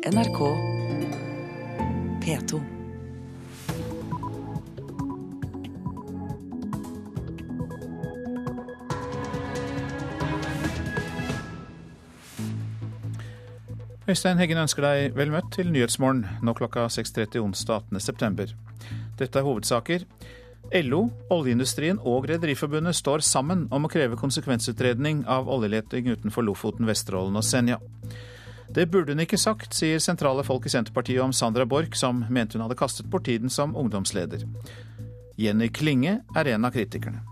NRK P2. Øystein Heggen ønsker deg vel møtt til Nyhetsmorgen nå klokka 6.30 onsdag 18.9. Dette er hovedsaker. LO, oljeindustrien og Rederiforbundet står sammen om å kreve konsekvensutredning av oljeleting utenfor Lofoten, Vesterålen og Senja. Det burde hun ikke sagt, sier sentrale folk i Senterpartiet om Sandra Borch, som mente hun hadde kastet bort tiden som ungdomsleder. Jenny Klinge er en av kritikerne.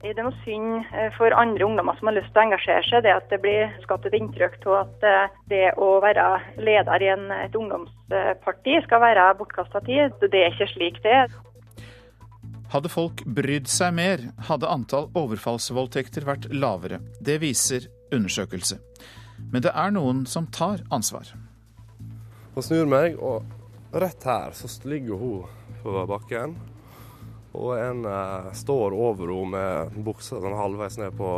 Det er noe synd eh, for andre ungdommer som har lyst til å engasjere seg, det at det blir skapt et inntrykk av at eh, det å være leder i en, et ungdomsparti skal være bortkasta tid. Det er ikke slik det er. Hadde folk brydd seg mer, hadde antall overfallsvoldtekter vært lavere. Det viser undersøkelse. Men det er noen som tar ansvar. Hun snur meg, og rett her så ligger hun på bakken. Og en eh, står over henne med buksa sånn halvveis ned på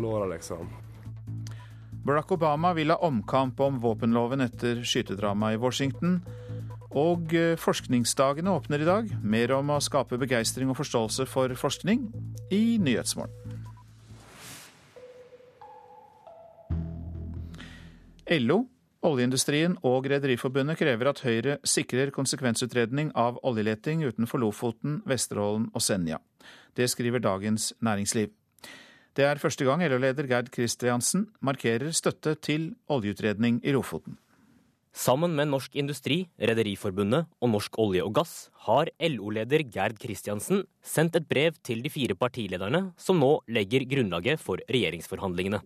låra, liksom. Barack Obama vil ha omkamp om våpenloven etter skytedramaet i Washington. Og eh, forskningsdagene åpner i dag. Mer om å skape begeistring og forståelse for forskning i Nyhetsmorgen. LO, oljeindustrien og Rederiforbundet krever at Høyre sikrer konsekvensutredning av oljeleting utenfor Lofoten, Vesterålen og Senja. Det skriver Dagens Næringsliv. Det er første gang LO-leder Gerd Kristiansen markerer støtte til oljeutredning i Lofoten. Sammen med Norsk Industri, Rederiforbundet og Norsk olje og gass har LO-leder Gerd Kristiansen sendt et brev til de fire partilederne som nå legger grunnlaget for regjeringsforhandlingene.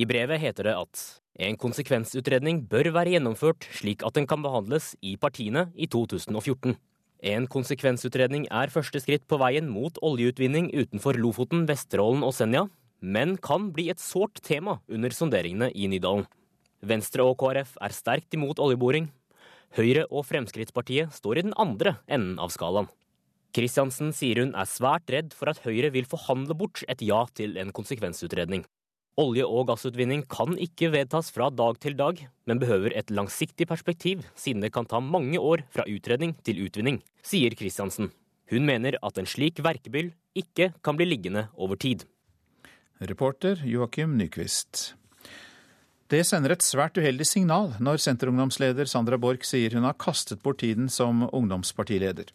I brevet heter det at en konsekvensutredning bør være gjennomført slik at den kan behandles i partiene i 2014. En konsekvensutredning er første skritt på veien mot oljeutvinning utenfor Lofoten, Vesterålen og Senja, men kan bli et sårt tema under sonderingene i Nydalen. Venstre og KrF er sterkt imot oljeboring. Høyre og Fremskrittspartiet står i den andre enden av skalaen. Kristiansen sier hun er svært redd for at Høyre vil forhandle bort et ja til en konsekvensutredning. Olje- og gassutvinning kan ikke vedtas fra dag til dag, men behøver et langsiktig perspektiv, siden det kan ta mange år fra utredning til utvinning, sier Kristiansen. Hun mener at en slik verkebyll ikke kan bli liggende over tid. Reporter Joakim Nyquist. Det sender et svært uheldig signal når senterungdomsleder Sandra Borch sier hun har kastet bort tiden som ungdomspartileder.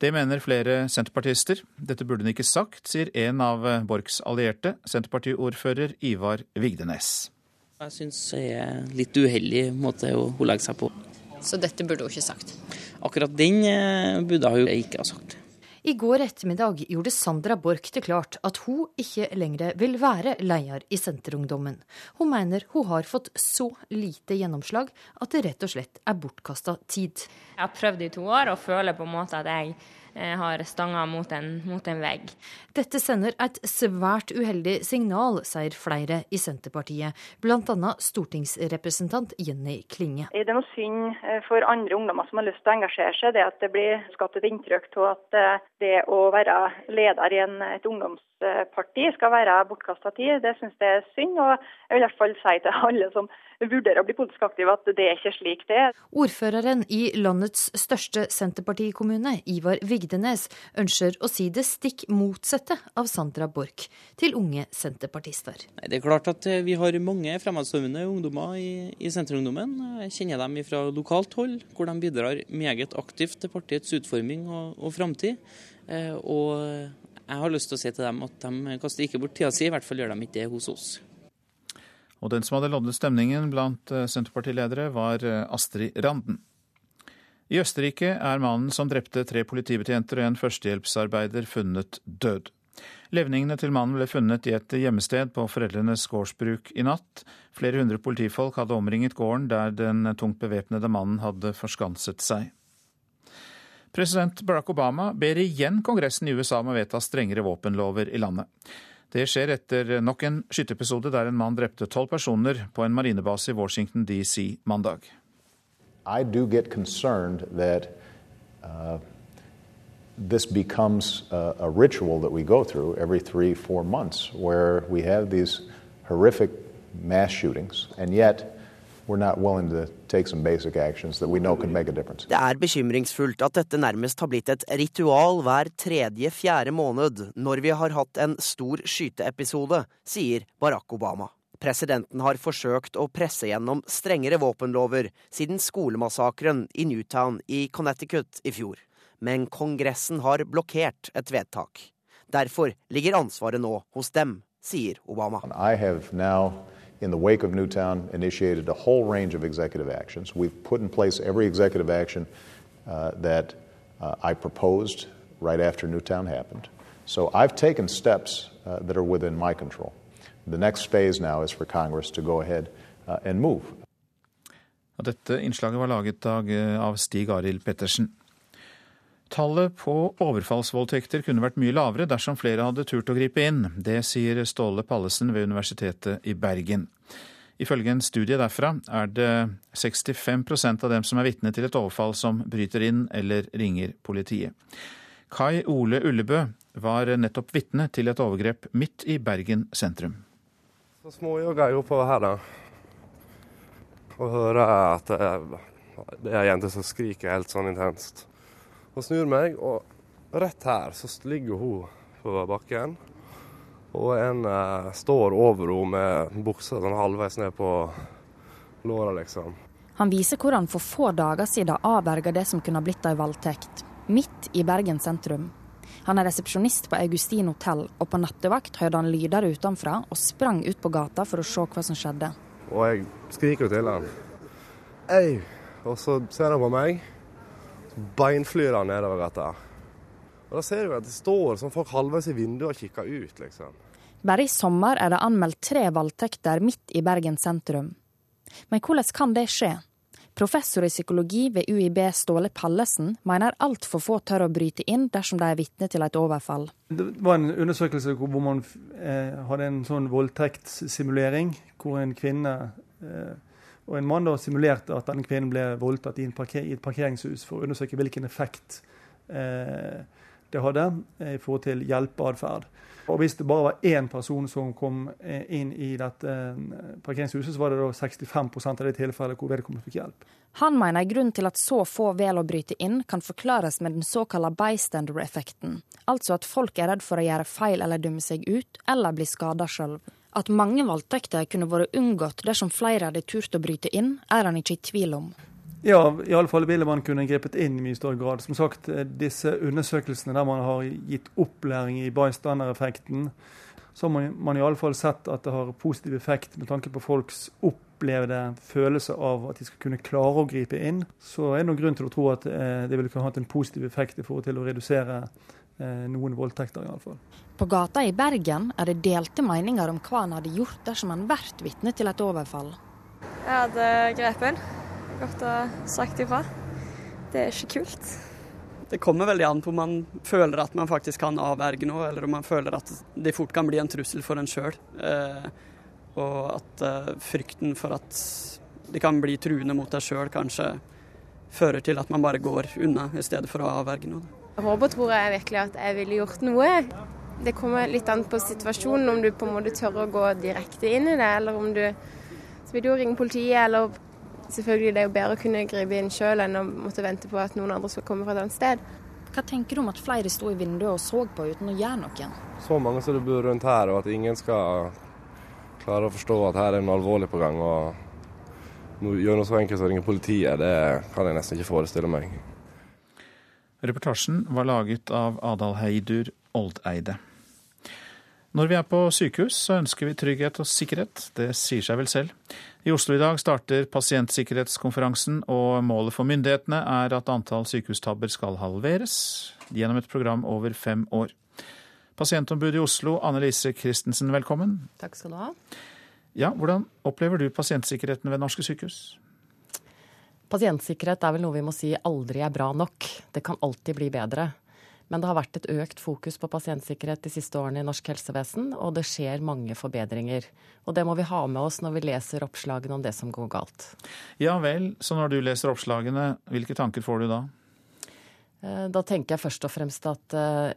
Det mener flere senterpartister. Dette burde hun ikke sagt, sier en av Borchs allierte, senterpartiordfører Ivar Vigdenes. Jeg syns det er litt uheldig måte hun legger seg på. Så dette burde hun ikke sagt? Akkurat den eh, burde hun ikke ha sagt. I går ettermiddag gjorde Sandra Borch det klart at hun ikke lenger vil være leder i Senterungdommen. Hun mener hun har fått så lite gjennomslag at det rett og slett er bortkasta tid. Jeg har prøvd i to år og føler på en måte at jeg har stanga mot, mot, en vegg. Dette sender et svært uheldig signal, sier flere i Senterpartiet, bl.a. stortingsrepresentant Jenny Klinge. Det er noe synd eh, for andre ungdommer som har lyst til å engasjere seg, det at det blir skapt et inntrykk av at eh, det å være leder i en, et ungdomsparti skal være bortkasta tid. Det syns jeg er synd, og jeg vil i hvert fall si til alle som vurderer å bli politisk aktiv at det er ikke slik det er. Ordføreren i landets største Senterpartikommune, Ivar Vigdenes, ønsker å si det stikk motsatte av Sandra Borch til unge senterpartister. Det er klart at vi har mange fremadstormende ungdommer i, i Senterungdommen. Jeg kjenner dem fra lokalt hold, hvor de bidrar meget aktivt til partiets utforming og, og framtid. Eh, og jeg har lyst til å si til dem at de kaster ikke bort tida si, i hvert fall gjør de ikke det hos oss. Og den som hadde loddet stemningen blant eh, Senterpartiledere, var eh, Astrid Randen. I Østerrike er mannen som drepte tre politibetjenter og en førstehjelpsarbeider funnet død. Levningene til mannen ble funnet i et hjemmested på foreldrenes gårdsbruk i natt. Flere hundre politifolk hadde omringet gården der den tungt bevæpnede mannen hadde forskanset seg. President Barack Obama ber igjen Kongressen i USA om å vedta strengere våpenlover i landet. Det skjer etter nok en skyteepisode der en mann drepte tolv personer på en marinebase i Washington DC mandag. I do get concerned that uh, this becomes a, a ritual that we go through every three, four months, where we have these horrific mass shootings, and yet we're not willing to take some basic actions that we know can make a difference. Det er bekymringsfullt at dette nærmest har blitt et ritual hver tredje-fjerde måned når vi har hatt en stor skyteepisode, sier Barack Obama. Presidenten har forsøkt å presse gjennom strengere våpenlover siden skolemassakren i Newtown i Connecticut i fjor. Men Kongressen har blokkert et vedtak. Derfor ligger ansvaret nå hos dem, sier Obama. I have now in the wake of Newtown, initiated a whole range of executive actions. We've put in place every executive action uh, that uh, I proposed right after Newtown happened. So I've taken steps uh, that are within my control. The next phase now is for Congress to go ahead uh, and move. Dette innslaget var laget av Stig Arild Pettersen. Tallet på overfallsvoldtekter kunne vært mye lavere dersom flere hadde turt å gripe inn. Det sier Ståle Pallesen ved Universitetet i Bergen. Ifølge en studie derfra er det 65% av dem som er vitne til et overfall som bryter inn eller ringer politiet. Kai Ole Ullebø var nettopp vitne til et overgrep midt i Bergen sentrum. Så småjogger jeg oppover her, da. Og hører at det er ei jente som skriker helt sånn intenst. Og snur meg, og rett her så ligger hun på bakken. Og en eh, står over henne med buksa sånn halvveis ned på låra, liksom. Han viser hvordan for få dager siden avverga det som kunne ha blitt ei voldtekt, midt i Bergen sentrum. Han er resepsjonist på Augustin hotell, og på nattevakt hørte han lyder utenfra og sprang ut på gata for å se hva som skjedde. Og jeg skriker til han. Ei! Og så ser han på meg beinflyr han nedover dette. Og Da ser du at det står sånn folk halvveis i vinduet og kikker ut, liksom. Bare i sommer er det anmeldt tre voldtekter midt i Bergen sentrum. Men hvordan kan det skje? Professor i psykologi ved UiB Ståle Pallesen mener altfor få tør å bryte inn dersom de er vitne til et overfall. Det var en undersøkelse hvor man eh, hadde en sånn voldtektssimulering, hvor en kvinne eh, og en mann da simulerte at denne kvinnen ble voldtatt i, parker, i et parkeringshus for å undersøke hvilken effekt eh, det hadde eh, i forhold til hjelpeatferd. Og hvis det bare var én person som kom eh, inn i dette eh, parkeringshuset, så var det da 65% av de tilfellene hvor vedkommende fikk hjelp. Han mener grunnen til at så få velger å bryte inn, kan forklares med den såkalte bystander-effekten. Altså at folk er redd for å gjøre feil eller dumme seg ut, eller bli skada sjøl. At mange voldtekter kunne vært unngått dersom flere hadde turt å bryte inn, er han ikke i tvil om. Ja, i alle fall ville man kunne grepet inn i mye større grad. Som sagt, eh, disse undersøkelsene der man har gitt opplæring i bystander-effekten, så har man, i alle fall sett at det har positiv effekt med tanke på folks opplevde følelse av at de skal kunne klare å gripe inn. Så er det noen grunn til å tro at eh, det ville kunne hatt en positiv effekt i forhold til å redusere noen voldtekter, iallfall. På gata i Bergen er det delte meninger om hva han hadde gjort dersom han vært vitne til et overfall. Jeg hadde grepet inn. Gått og sagt ifra. Det er ikke kult. Det kommer veldig an på om man føler at man faktisk kan avverge noe, eller om man føler at det fort kan bli en trussel for en sjøl. Eh, og at eh, frykten for at det kan bli truende mot deg sjøl, kanskje fører til at man bare går unna i stedet for å avverge noe. Jeg håper tror jeg virkelig at jeg ville gjort noe. Det kommer litt an på situasjonen, om du på en måte tør å gå direkte inn i det, eller om du så vil du ringe politiet, eller selvfølgelig det er jo bedre å kunne gripe inn sjøl enn å måtte vente på at noen andre skal komme fra et annet sted. Hva tenker du om at flere sto i vinduet og så på uten å gjøre noe? Så mange som det bor rundt her, og at ingen skal klare å forstå at her er noe alvorlig på gang. og Gjøre noe så enkelt som å ringe politiet, det kan jeg nesten ikke forestille meg. Reportasjen var laget av Adal Heidur Oldeide. Når vi er på sykehus, så ønsker vi trygghet og sikkerhet. Det sier seg vel selv. I Oslo i dag starter pasientsikkerhetskonferansen, og målet for myndighetene er at antall sykehustabber skal halveres gjennom et program over fem år. Pasientombudet i Oslo, Anne Lise Christensen, velkommen. Takk skal du ha. Ja, Hvordan opplever du pasientsikkerheten ved norske sykehus? Pasientsikkerhet er vel noe vi må si aldri er bra nok. Det kan alltid bli bedre. Men det har vært et økt fokus på pasientsikkerhet de siste årene i norsk helsevesen, og det skjer mange forbedringer. Og det må vi ha med oss når vi leser oppslagene om det som går galt. Ja vel, så når du leser oppslagene, hvilke tanker får du da? Eh, da tenker jeg først og fremst at eh,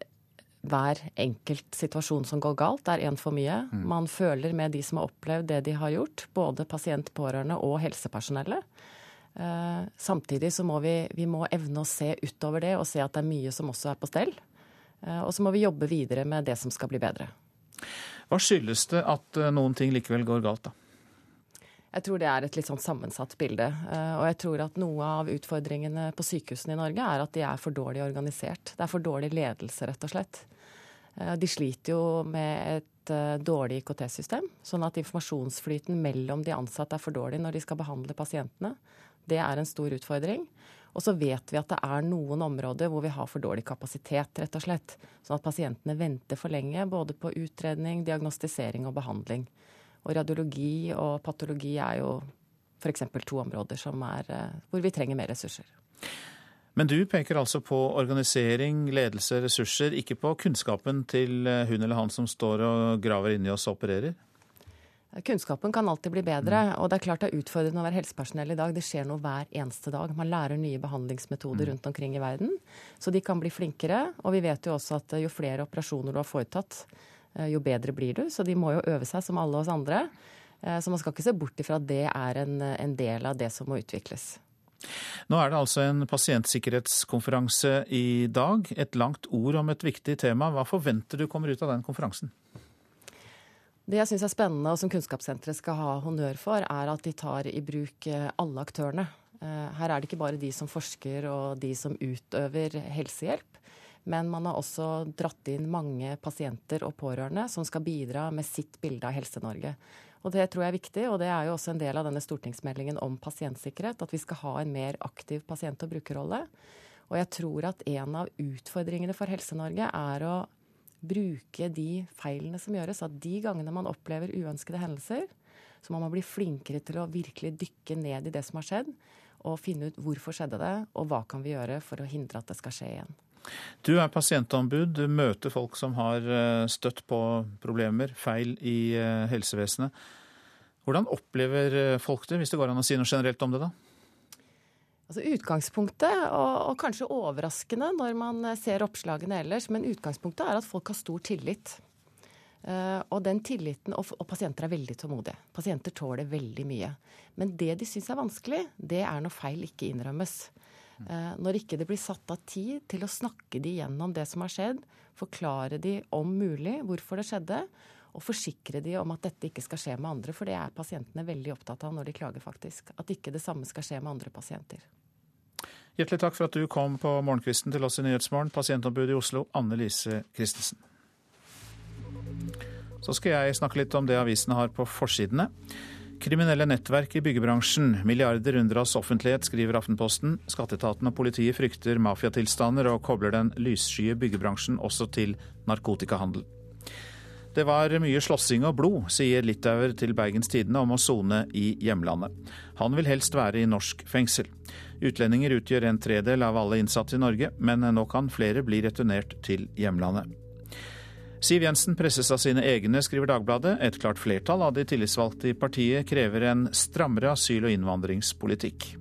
hver enkelt situasjon som går galt, er én for mye. Mm. Man føler med de som har opplevd det de har gjort, både pasient, pårørende og helsepersonellet. Eh, samtidig så må vi, vi må evne å se utover det og se at det er mye som også er på stell. Eh, og så må vi jobbe videre med det som skal bli bedre. Hva skyldes det at eh, noen ting likevel går galt, da? Jeg tror det er et litt sånn sammensatt bilde. Og jeg tror at noe av utfordringene på sykehusene i Norge er at de er for dårlig organisert. Det er for dårlig ledelse, rett og slett. De sliter jo med et dårlig IKT-system, sånn at informasjonsflyten mellom de ansatte er for dårlig når de skal behandle pasientene. Det er en stor utfordring. Og så vet vi at det er noen områder hvor vi har for dårlig kapasitet, rett og slett. Sånn at pasientene venter for lenge både på utredning, diagnostisering og behandling. Og radiologi og patologi er jo f.eks. to områder er, eh, hvor vi trenger mer ressurser. Men du peker altså på organisering, ledelse, ressurser, ikke på kunnskapen til eh, hun eller han som står og graver inni oss og opererer? Kunnskapen kan alltid bli bedre, mm. og det er klart det er utfordrende å være helsepersonell i dag. Det skjer noe hver eneste dag. Man lærer nye behandlingsmetoder mm. rundt omkring i verden. Så de kan bli flinkere. Og vi vet jo også at jo flere operasjoner du har foretatt, eh, jo bedre blir du. Så de må jo øve seg som alle oss andre. Eh, så man skal ikke se bort ifra at det er en, en del av det som må utvikles. Nå er det altså en pasientsikkerhetskonferanse i dag. Et langt ord om et viktig tema. Hva forventer du kommer ut av den konferansen? Det jeg syns er spennende, og som Kunnskapssenteret skal ha honnør for, er at de tar i bruk eh, alle aktørene. Eh, her er det ikke bare de som forsker og de som utøver helsehjelp. Men man har også dratt inn mange pasienter og pårørende som skal bidra med sitt bilde av Helse-Norge. Og Det tror jeg er viktig, og det er jo også en del av denne stortingsmeldingen om pasientsikkerhet. At vi skal ha en mer aktiv pasient- og brukerrolle. Og jeg tror at en av utfordringene for Helse-Norge er å bruke de feilene som gjøres. At de gangene man opplever uønskede hendelser, så må man bli flinkere til å virkelig dykke ned i det som har skjedd, og finne ut hvorfor skjedde det, og hva kan vi gjøre for å hindre at det skal skje igjen. Du er pasientombud, du møter folk som har eh, støtt på problemer, feil i eh, helsevesenet. Hvordan opplever eh, folk det, hvis det går an å si noe generelt om det, da? Altså Utgangspunktet, og, og, kanskje overraskende når man ser oppslagene ellers, men utgangspunktet er at folk har stor tillit. Uh, og den tilliten, og, og, pasienter er veldig tålmodige. Pasienter tåler veldig mye. Men det de syns er vanskelig, det er når feil ikke innrømmes. Uh, når ikke det blir satt av tid til å snakke de gjennom det som har skjedd, forklare de om mulig hvorfor det skjedde, og forsikre de om at dette ikke skal skje med andre. For det er pasientene veldig opptatt av når de klager, faktisk. At ikke det samme skal skje med andre pasienter. Hjertelig takk for at du kom på morgenkvisten til oss i Nyhetsmorgen, pasientombudet i Oslo, Anne Lise Christensen. Så skal jeg snakke litt om det avisene har på forsidene. Kriminelle nettverk i byggebransjen. Milliarder unndras offentlighet, skriver Aftenposten. Skatteetaten og politiet frykter mafiatilstander og kobler den lysskye byggebransjen også til narkotikahandel. Det var mye slåssing og blod, sier litauer til Bergens Tidende om å sone i hjemlandet. Han vil helst være i norsk fengsel. Utlendinger utgjør en tredel av alle innsatte i Norge, men nå kan flere bli returnert til hjemlandet. Siv Jensen presses av sine egne, skriver Dagbladet. Et klart flertall av de tillitsvalgte i partiet krever en strammere asyl- og innvandringspolitikk.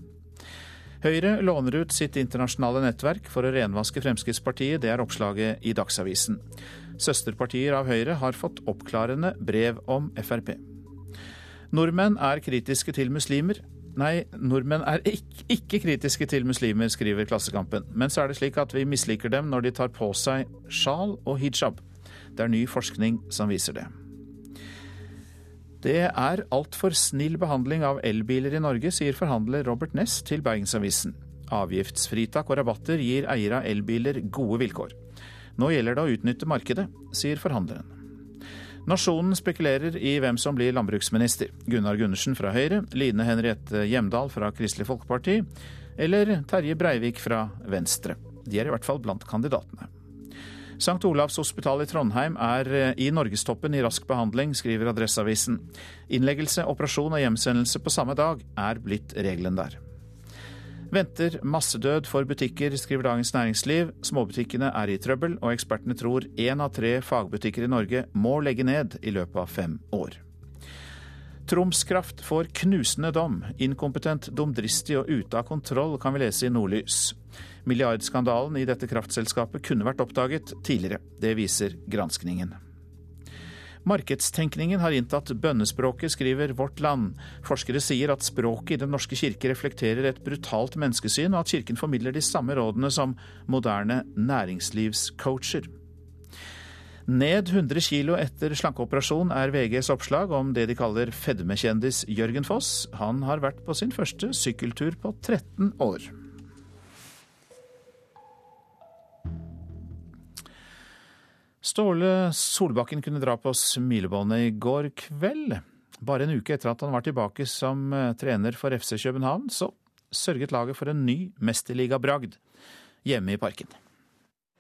Høyre låner ut sitt internasjonale nettverk for å renvaske Fremskrittspartiet, det er oppslaget i Dagsavisen. Søsterpartier av Høyre har fått oppklarende brev om Frp. Nordmenn er kritiske til muslimer. Nei, nordmenn er ikke, ikke kritiske til muslimer, skriver Klassekampen. Men så er det slik at vi misliker dem når de tar på seg sjal og hijab. Det er ny forskning som viser det. Det er altfor snill behandling av elbiler i Norge, sier forhandler Robert Ness til Bergensavisen. Avgiftsfritak og rabatter gir eiere av elbiler gode vilkår. Nå gjelder det å utnytte markedet, sier forhandleren. Nasjonen spekulerer i hvem som blir landbruksminister. Gunnar Gundersen fra Høyre, Line Henriette Hjemdal fra Kristelig Folkeparti eller Terje Breivik fra Venstre. De er i hvert fall blant kandidatene. St. Olavs hospital i Trondheim er eh, i norgestoppen i rask behandling, skriver Adresseavisen. Innleggelse, operasjon og hjemsendelse på samme dag er blitt regelen der. Venter massedød for butikker, skriver Dagens Næringsliv. Småbutikkene er i trøbbel, og ekspertene tror én av tre fagbutikker i Norge må legge ned i løpet av fem år. Troms Kraft får knusende dom. Inkompetent, dumdristig og ute av kontroll, kan vi lese i Nordlys. Milliardskandalen i dette kraftselskapet kunne vært oppdaget tidligere. Det viser granskningen. Markedstenkningen har inntatt bønnespråket, skriver Vårt Land. Forskere sier at språket i Den norske kirke reflekterer et brutalt menneskesyn, og at kirken formidler de samme rådene som moderne næringslivscoacher. Ned 100 kilo etter slankeoperasjon er VGs oppslag om det de kaller fedmekjendis Jørgen Foss. Han har vært på sin første sykkeltur på 13 år. Ståle Solbakken kunne dra på smilebåndet i går kveld. Bare en uke etter at han var tilbake som eh, trener for FC København, så sørget laget for en ny mesterligabragd hjemme i parken.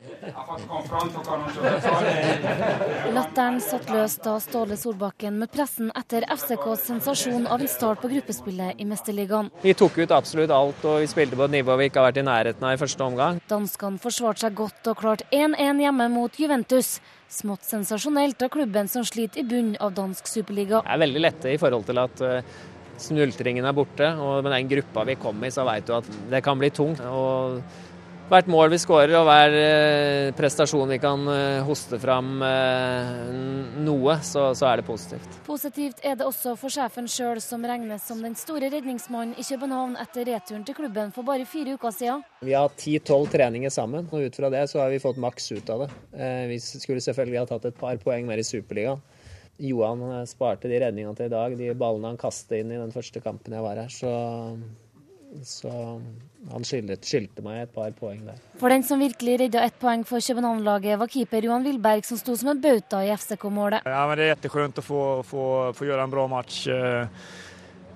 Latteren satt løs da Ståle Solbakken med pressen etter FCKs sensasjon av en start på gruppespillet i Mesterligaen. Vi tok ut absolutt alt, og vi spilte på et nivå vi ikke har vært i nærheten av i første omgang. Danskene forsvarte seg godt og klarte 1-1 hjemme mot Juventus. Smått sensasjonelt av klubben som sliter i bunnen av dansk superliga. Det er veldig lette i forhold til at uh, snultringen er borte, og med den gruppa vi kom i, så veit du at det kan bli tungt. og hvert mål vi skårer og hver eh, prestasjon vi kan eh, hoste fram eh, noe, så, så, er det positivt. Positivt er det også for sjefen sjøl, som regnes som den store redningsmannen i København etter returen til klubben for bare fire uker siden. Vi har ti-tolv treninger sammen, og ut fra det så har vi fått maks ut av det. Vi skulle selvfølgelig ha tatt et par poeng mer i Superligaen. Johan sparte de redningene til i dag, de ballene han kastet inn i den første kampen jeg var her. Så så han skilte, meg et par poeng der. For den som virkelig redda ett poeng for København-laget, var keeper Johan Wilberg, som sto som en bauta i FCK-målet. Ja, men det er kjempefint å få, få, få, gjøre en bra match eh,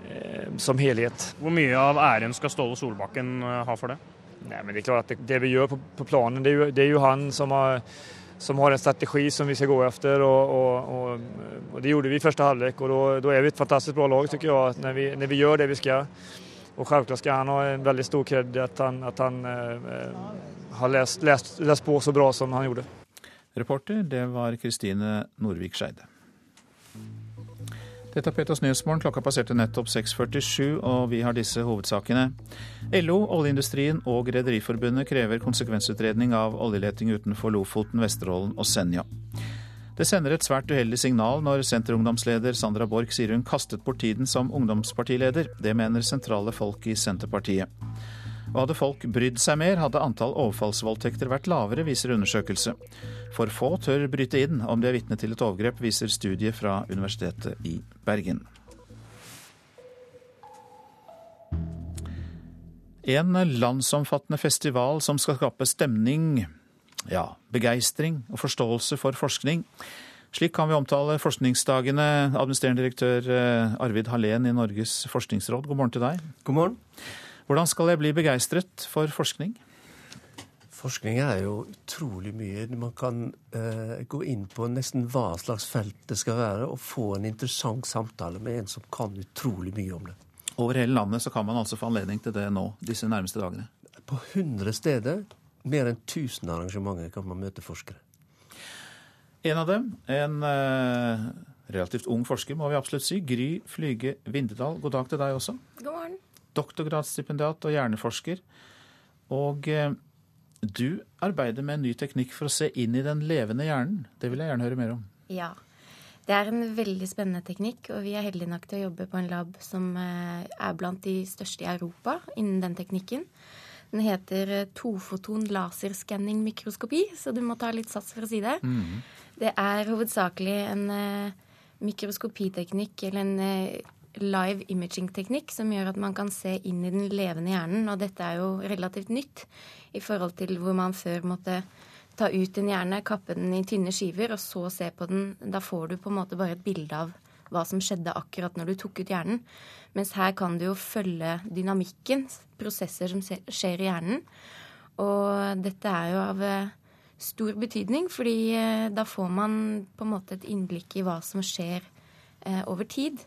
eh, som helhet. Hvor mye av æren skal Ståle Solbakken eh, ha for det? Nei, men Det er klart at det, det vi gjør på, på planen, det er, jo, det er jo han som har som har en strategi som vi skal gå efter. Og, og, og, og Det gjorde vi i første halvlek, og da er vi et fantastisk bra lag, syns jeg, når vi, når vi gjør det vi skal. Og selvklart skal han ha en veldig stor kred at han, at han eh, har lest, lest, lest, på så bra som han gjorde. Reporter, det var Kristine Norvik Skeide. Dette er Petos Nyhetsmorgen. Klokka passerte nettopp 6.47, og vi har disse hovedsakene. LO, oljeindustrien og Rederiforbundet krever konsekvensutredning av oljeleting utenfor Lofoten, Vesterålen og Senja. Det sender et svært uheldig signal når senterungdomsleder Sandra Borch sier hun kastet bort tiden som ungdomspartileder. Det mener sentrale folk i Senterpartiet. Og hadde folk brydd seg mer, hadde antall overfallsvoldtekter vært lavere, viser undersøkelse. For få tør bryte inn om de er vitne til et overgrep, viser studie fra Universitetet i Bergen. En landsomfattende festival som skal skape stemning ja, begeistring og forståelse for forskning. Slik kan vi omtale forskningsdagene. Administrerende direktør eh, Arvid Hallén i Norges forskningsråd, god morgen til deg. God morgen. Hvordan skal jeg bli begeistret for forskning? Forskning er jo utrolig mye. Man kan eh, gå inn på nesten hva slags felt det skal være, og få en interessant samtale med en som kan utrolig mye om det. Over hele landet så kan man altså få anledning til det nå, disse nærmeste dagene? På 100 steder mer enn 1000 arrangementer kan man møte forskere. En av dem, en eh, relativt ung forsker, må vi absolutt si. Gry Flyge Vindedal, god dag til deg også. God morgen. Doktorgradsstipendiat og hjerneforsker. Og eh, du arbeider med en ny teknikk for å se inn i den levende hjernen. Det vil jeg gjerne høre mer om. Ja. Det er en veldig spennende teknikk, og vi er heldige nok til å jobbe på en lab som eh, er blant de største i Europa innen den teknikken. Den heter eh, tofoton laserskanning mikroskopi, så du må ta litt sats for å si det. Mm. Det er hovedsakelig en uh, mikroskopiteknikk eller en uh, live imaging-teknikk som gjør at man kan se inn i den levende hjernen. Og dette er jo relativt nytt i forhold til hvor man før måtte ta ut en hjerne, kappe den i tynne skiver og så se på den. Da får du på en måte bare et bilde av hva som skjedde akkurat når du tok ut hjernen. Mens her kan du jo følge dynamikken, prosesser som skjer i hjernen. Og dette er jo av eh, stor betydning, fordi eh, da får man på en måte et innblikk i hva som skjer eh, over tid.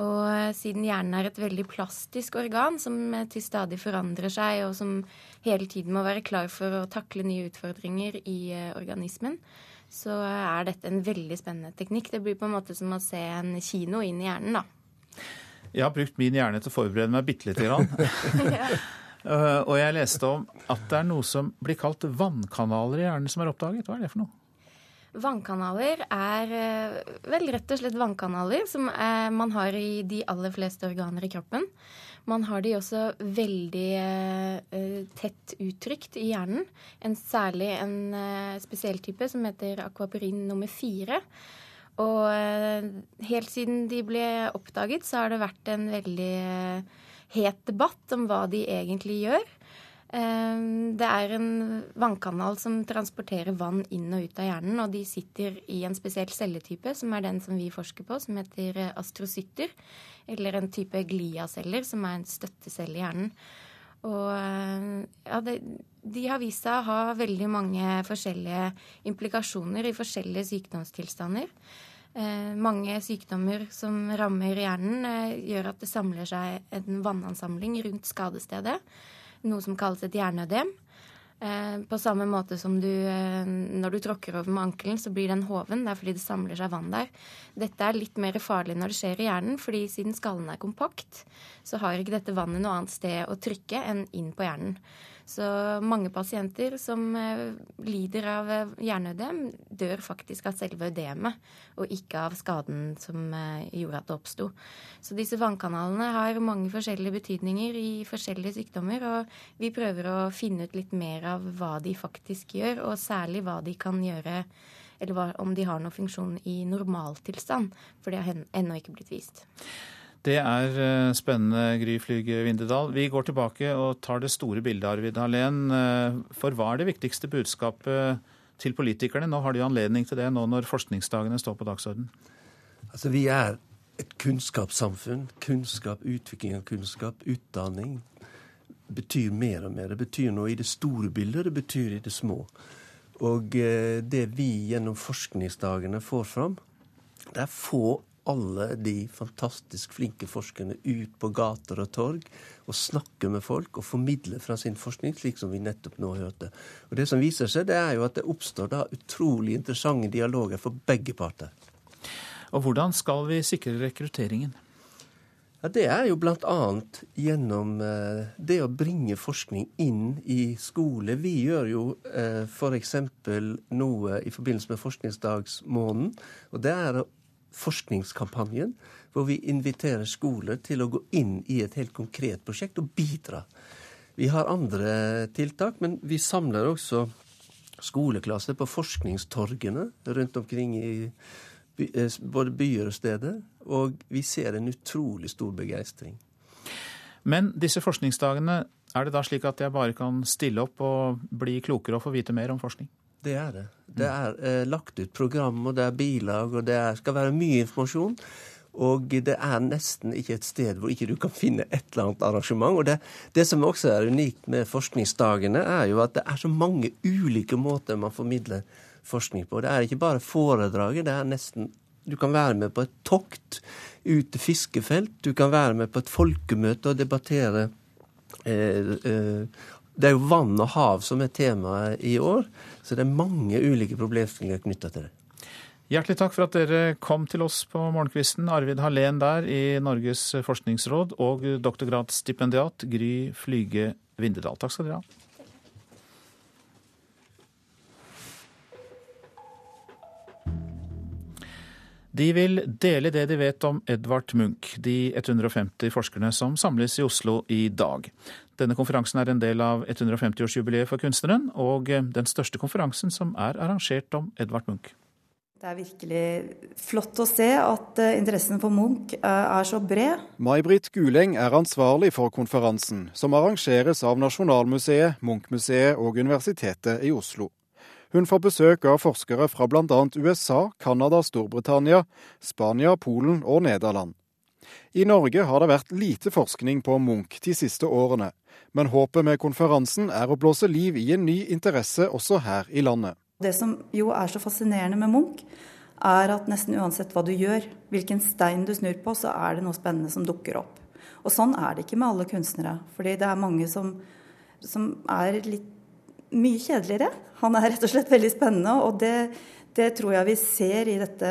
Og siden hjernen er et veldig plastisk organ som til stadig forandrer seg, og som hele tiden må være klar for å takle nye utfordringer i organismen, så er dette en veldig spennende teknikk. Det blir på en måte som å se en kino inn i hjernen, da. Jeg har brukt min hjerne til å forberede meg bitte lite grann. Eh, og jeg leste om at det er noe som blir kalt vannkanaler i hjernen som er oppdaget. Hva er det for noe? Vannkanaler er uh, vel rett og slett vannkanaler som er, man har i de aller fleste organer i kroppen. Man har de også veldig uh, tett uttrykt i hjernen. En, særlig en spesiell type som heter akvapurin nummer fire. Og helt siden de ble oppdaget, så har det vært en veldig het debatt om hva de egentlig gjør. Ehm, det er en vannkanal som transporterer vann inn og ut av hjernen, og de sitter i en spesiell celletype, som er den som vi forsker på, som heter eh, astrocytter. Eller en type gliaceller, som er en støttecelle i hjernen. Og eh, ja, det, de har vist seg å ha veldig mange forskjellige implikasjoner i forskjellige sykdomstilstander. Eh, mange sykdommer som rammer hjernen, eh, gjør at det samler seg en vannansamling rundt skadestedet. Noe som kalles et hjerneødem. Eh, på samme måte som du Når du tråkker over med ankelen, så blir den hoven. Det er fordi det samler seg vann der. Dette er litt mer farlig når det skjer i hjernen, fordi siden skallen er kompakt, så har ikke dette vannet noe annet sted å trykke enn inn på hjernen. Så mange pasienter som eh, lider av eh, hjerneødem, dør faktisk av selve ødemet, og ikke av skaden som eh, gjorde at det oppsto. Så disse vannkanalene har mange forskjellige betydninger i forskjellige sykdommer, og vi prøver å finne ut litt mer av hva de faktisk gjør, og særlig hva de kan gjøre eller om de har noen funksjon i normaltilstand, for det har ennå ikke blitt vist. Det er eh, spennende, Gry Flyge Vindedal. Vi går tilbake og tar det store bildet, Arvid Hallén. Eh, for hva er det viktigste budskapet til politikerne? Nå har de anledning til det nå når forskningsdagene står på dagsorden. Altså, vi er et kunnskapssamfunn. Kunnskap, utvikling av kunnskap, utdanning betyr mer og mer. Det betyr noe i det store bildet, det betyr i det små. Og eh, det vi gjennom forskningsdagene får fram, det er få alle de fantastisk flinke forskerne ut på gater og torg og snakke med folk og formidle fra sin forskning, slik som vi nettopp nå hørte. Og Det som viser seg, det er jo at det oppstår da utrolig interessante dialoger for begge parter. Og Hvordan skal vi sikre rekrutteringen? Ja, Det er jo bl.a. gjennom eh, det å bringe forskning inn i skole. Vi gjør jo eh, f.eks. noe i forbindelse med forskningsdagsmåneden. og det er å forskningskampanjen, hvor vi inviterer skoler til å gå inn i et helt konkret prosjekt og bidra. Vi har andre tiltak, men vi samler også skoleklasser på forskningstorgene rundt omkring i by, både byer og steder. Og vi ser en utrolig stor begeistring. Men disse forskningsdagene, er det da slik at jeg bare kan stille opp og bli klokere og få vite mer om forskning? Det er det. Det er eh, lagt ut program, og det er bilag, og det er, skal være mye informasjon. Og det er nesten ikke et sted hvor ikke du kan finne et eller annet arrangement. Og det, det som også er unikt med forskningsdagene, er jo at det er så mange ulike måter man formidler forskning på. Det er ikke bare foredraget, det er nesten Du kan være med på et tokt ut til fiskefelt. Du kan være med på et folkemøte og debattere eh, eh, det er jo vann og hav som er temaet i år, så det er mange ulike problemstillinger knytta til det. Hjertelig takk for at dere kom til oss på morgenkvisten. Arvid Hallén der i Norges forskningsråd og doktorgradsstipendiat Gry Flyge Vindedal. Takk skal dere ha. De vil dele det de vet om Edvard Munch, de 150 forskerne som samles i Oslo i dag. Denne konferansen er en del av 150-årsjubileet for kunstneren, og den største konferansen som er arrangert om Edvard Munch. Det er virkelig flott å se at eh, interessen for Munch eh, er så bred. May-Britt Guleng er ansvarlig for konferansen, som arrangeres av Nasjonalmuseet, Munch-museet og Universitetet i Oslo. Hun får besøk av forskere fra bl.a. USA, Canada, Storbritannia, Spania, Polen og Nederland. I Norge har det vært lite forskning på Munch de siste årene, men håpet med konferansen er å blåse liv i en ny interesse også her i landet. Det som jo er så fascinerende med Munch, er at nesten uansett hva du gjør, hvilken stein du snur på, så er det noe spennende som dukker opp. Og sånn er det ikke med alle kunstnere. Fordi det er mange som, som er litt mye kjedeligere. Han er rett og slett veldig spennende, og det, det tror jeg vi ser i dette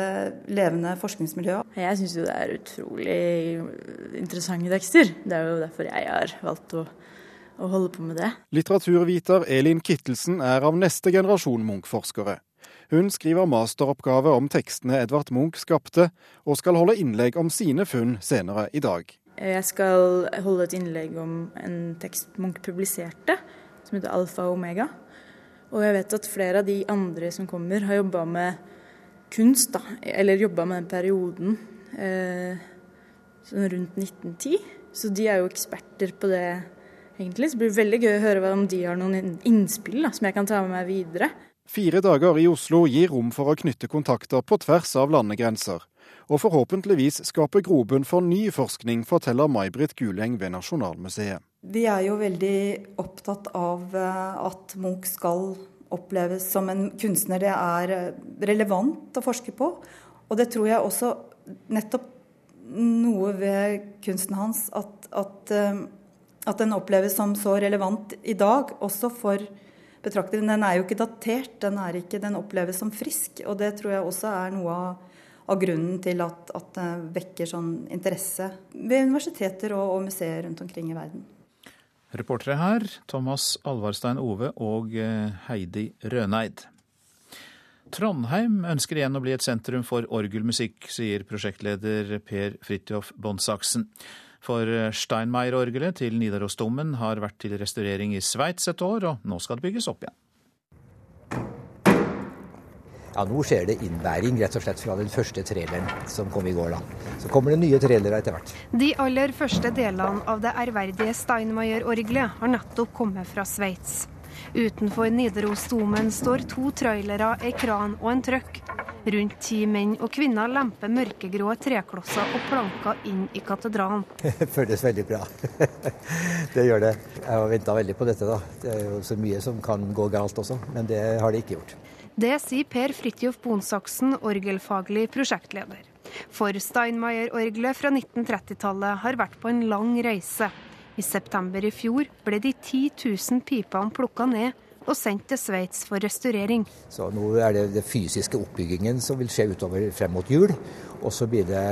levende forskningsmiljøet. Jeg syns jo det er utrolig interessante tekster. Det er jo derfor jeg har valgt å, å holde på med det. Litteraturviter Elin Kittelsen er av neste generasjon Munch-forskere. Hun skriver masteroppgave om tekstene Edvard Munch skapte, og skal holde innlegg om sine funn senere i dag. Jeg skal holde et innlegg om en tekst Munch publiserte, som heter Alfa og Omega. Og jeg vet at flere av de andre som kommer, har jobba med kunst, da. Eller jobba med den perioden eh, sånn rundt 1910. Så de er jo eksperter på det, egentlig. Så det blir veldig gøy å høre om de har noen innspill da, som jeg kan ta med meg videre. Fire dager i Oslo gir rom for å knytte kontakter på tvers av landegrenser. Og forhåpentligvis skape grobunn for ny forskning, forteller May-Britt Guleng ved Nasjonalmuseet. Vi er jo veldig opptatt av eh, at Munch skal oppleves som en kunstner det er eh, relevant å forske på. Og det tror jeg også nettopp noe ved kunsten hans at, at, eh, at den oppleves som så relevant i dag, også for betrakteren. Den er jo ikke datert, den, ikke, den, oppleves som frisk. Og det tror jeg også er noe av, av grunnen til at, at, det vekker sånn interesse ved universiteter og, og museer rundt omkring i verden. Reportere her Thomas Alvarstein Ove og eh, Heidi Røneid. Trondheim ønsker igjen å bli et sentrum for orgelmusikk, sier prosjektleder Per Fridtjof Bondsaksen. For eh, Steinmeier-orgelet til Nidarosdomen har vært til restaurering i Sveits et år, og nå skal det bygges opp igjen. Ja, Nå skjer det innbæring rett og slett fra den første traileren som kom i går. da. Så kommer det nye trailere etter hvert. De aller første delene av det ærverdige Steinmeier-orgelet har nettopp kommet fra Sveits. Utenfor Nidarosdomen står to trailere, ei kran og en trøkk. Rundt ti menn og kvinner lemper mørkegrå treklosser og planker inn i katedralen. Det føles veldig bra. det gjør det. Jeg har venta veldig på dette. da. Det er jo så mye som kan gå galt også, men det har det ikke gjort. Det sier Per Fridtjof Bonsaksen, orgelfaglig prosjektleder. For Steinmeier-orgelet fra 1930-tallet har vært på en lang reise. I september i fjor ble de 10 000 pipene plukka ned og sendt til Sveits for restaurering. Så Nå er det den fysiske oppbyggingen som vil skje utover frem mot jul. Og så blir det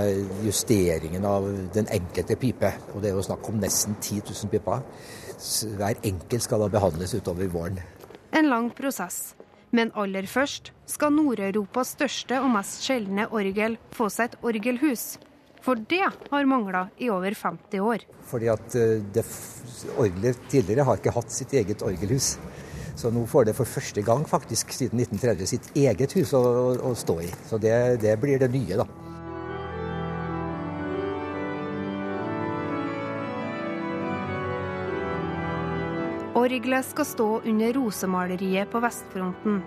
justeringen av den enkelte pipe. Og det er jo snakk om nesten 10 000 piper. Hver enkelt skal da behandles utover våren. En lang prosess. Men aller først skal Nord-Europas største og mest sjeldne orgel få seg et orgelhus. For det har mangla i over 50 år. Fordi at eh, det, Orgelet tidligere har ikke hatt sitt eget orgelhus. Så nå får det for første gang faktisk siden 1930 sitt eget hus å, å, stå i. Så det, det blir det nye, da. Orgelet skal stå under rosemaleriet på vestfronten.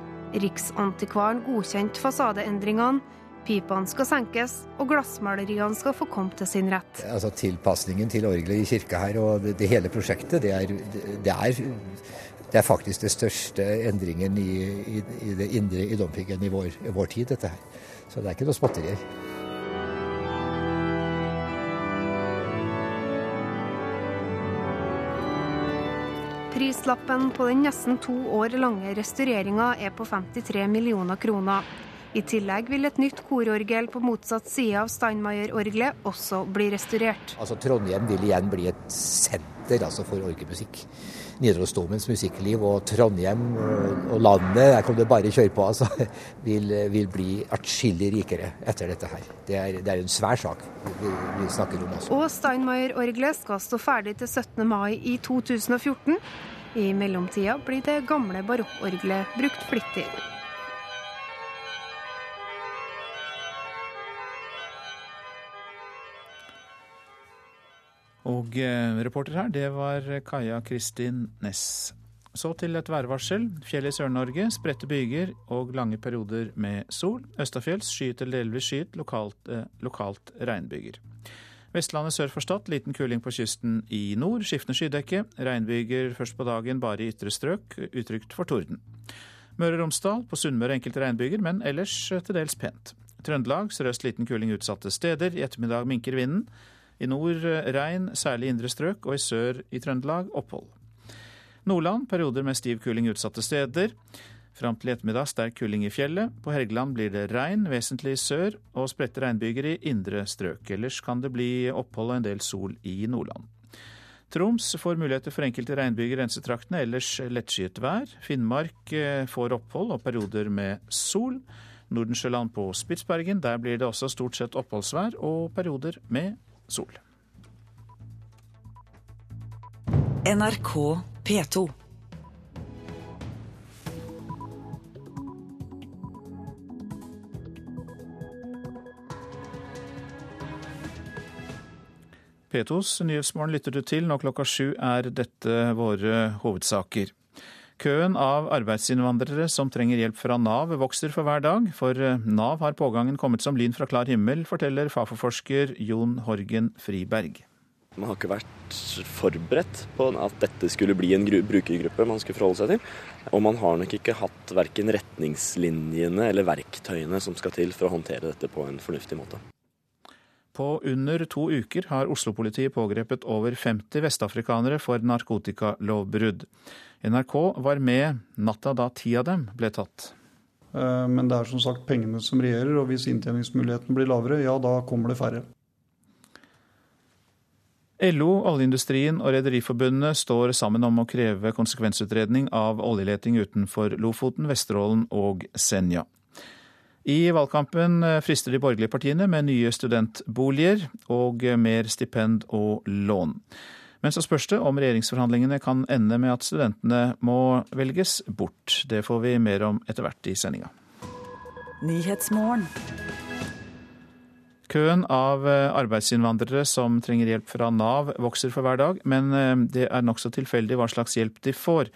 Riksantikvaren godkjente fasadeendringene. Pipene skal senkes, og glassmaleriene skal få komme til sin rett. Altså Tilpasningen til orgelet i kirka her og det, det hele prosjektet, det er, det, er, det er, faktisk den største endringen i, i, i det indre i domkirken i vår, vår tid, dette her. Så det er ikke noe småtterier. Prislappen på den nesten to år lange restaureringa er på 53 millioner kroner. I tillegg vil et nytt kororgel på motsatt side av Steinmeier-orgelet også bli restaurert. Altså Trondheim vil igjen bli et senter altså, for orgelmusikk. Nidarosdomens musikkliv og Trondheim og landet der kan du bare kjøre på, altså, vil, vil bli atskillig rikere etter dette her. Det er, det er en svær sak vi, vi snakker om. Altså. Og Steinmeier-orgelet skal stå ferdig til 17. mai i 2014. I mellomtida blir det gamle barokkorgelet brukt flittig. Og eh, reporter her, det var Kaja Kristin Næss. Så til et værvarsel. Fjell i Sør-Norge, spredte byger og lange perioder med sol. Østafjells skyet eller delvis skyet, lokalt, eh, lokalt regnbyger. Vestlandet sør for Stad, liten kuling på kysten i nord. Skiftende skydekke. Regnbyger først på dagen bare i ytre strøk, utrygt for torden. Møre og Romsdal, på Sunnmøre enkelte regnbyger, men ellers eh, til dels pent. Trøndelag sørøst liten kuling utsatte steder. I ettermiddag minker vinden. I nord regn, særlig indre strøk, og i sør i Trøndelag opphold. Nordland perioder med stiv kuling utsatte steder. Fram til ettermiddag sterk kuling i fjellet. På Helgeland blir det regn, vesentlig i sør, og spredte regnbyger i indre strøk. Ellers kan det bli opphold og en del sol i Nordland. Troms får muligheter for enkelte regnbyger i grensetraktene, ellers lettskyet vær. Finnmark eh, får opphold og perioder med sol. Nordensjøland på Spitsbergen, der blir det også stort sett oppholdsvær og perioder med sol. NRK P2. P2s Nyhetsmorgen lytter du til. Nå klokka sju er dette våre hovedsaker. Køen av arbeidsinnvandrere som trenger hjelp fra Nav vokser for hver dag. For Nav har pågangen kommet som lyn fra klar himmel, forteller Fafo-forsker Jon Horgen Friberg. Man har ikke vært forberedt på at dette skulle bli en brukergruppe man skulle forholde seg til. Og man har nok ikke hatt verken retningslinjene eller verktøyene som skal til for å håndtere dette på en fornuftig måte. På under to uker har Oslo-politiet pågrepet over 50 vestafrikanere for narkotikalovbrudd. NRK var med natta da ti av dem ble tatt. Eh, men det er som sagt pengene som regjerer, og hvis inntjeningsmuligheten blir lavere, ja da kommer det færre. LO, oljeindustrien og Rederiforbundet står sammen om å kreve konsekvensutredning av oljeleting utenfor Lofoten, Vesterålen og Senja. I valgkampen frister de borgerlige partiene med nye studentboliger og mer stipend og lån. Men så spørs det om regjeringsforhandlingene kan ende med at studentene må velges bort. Det får vi mer om etter hvert i sendinga. Køen av arbeidsinnvandrere som trenger hjelp fra Nav vokser for hver dag, men det er nokså tilfeldig hva slags hjelp de får.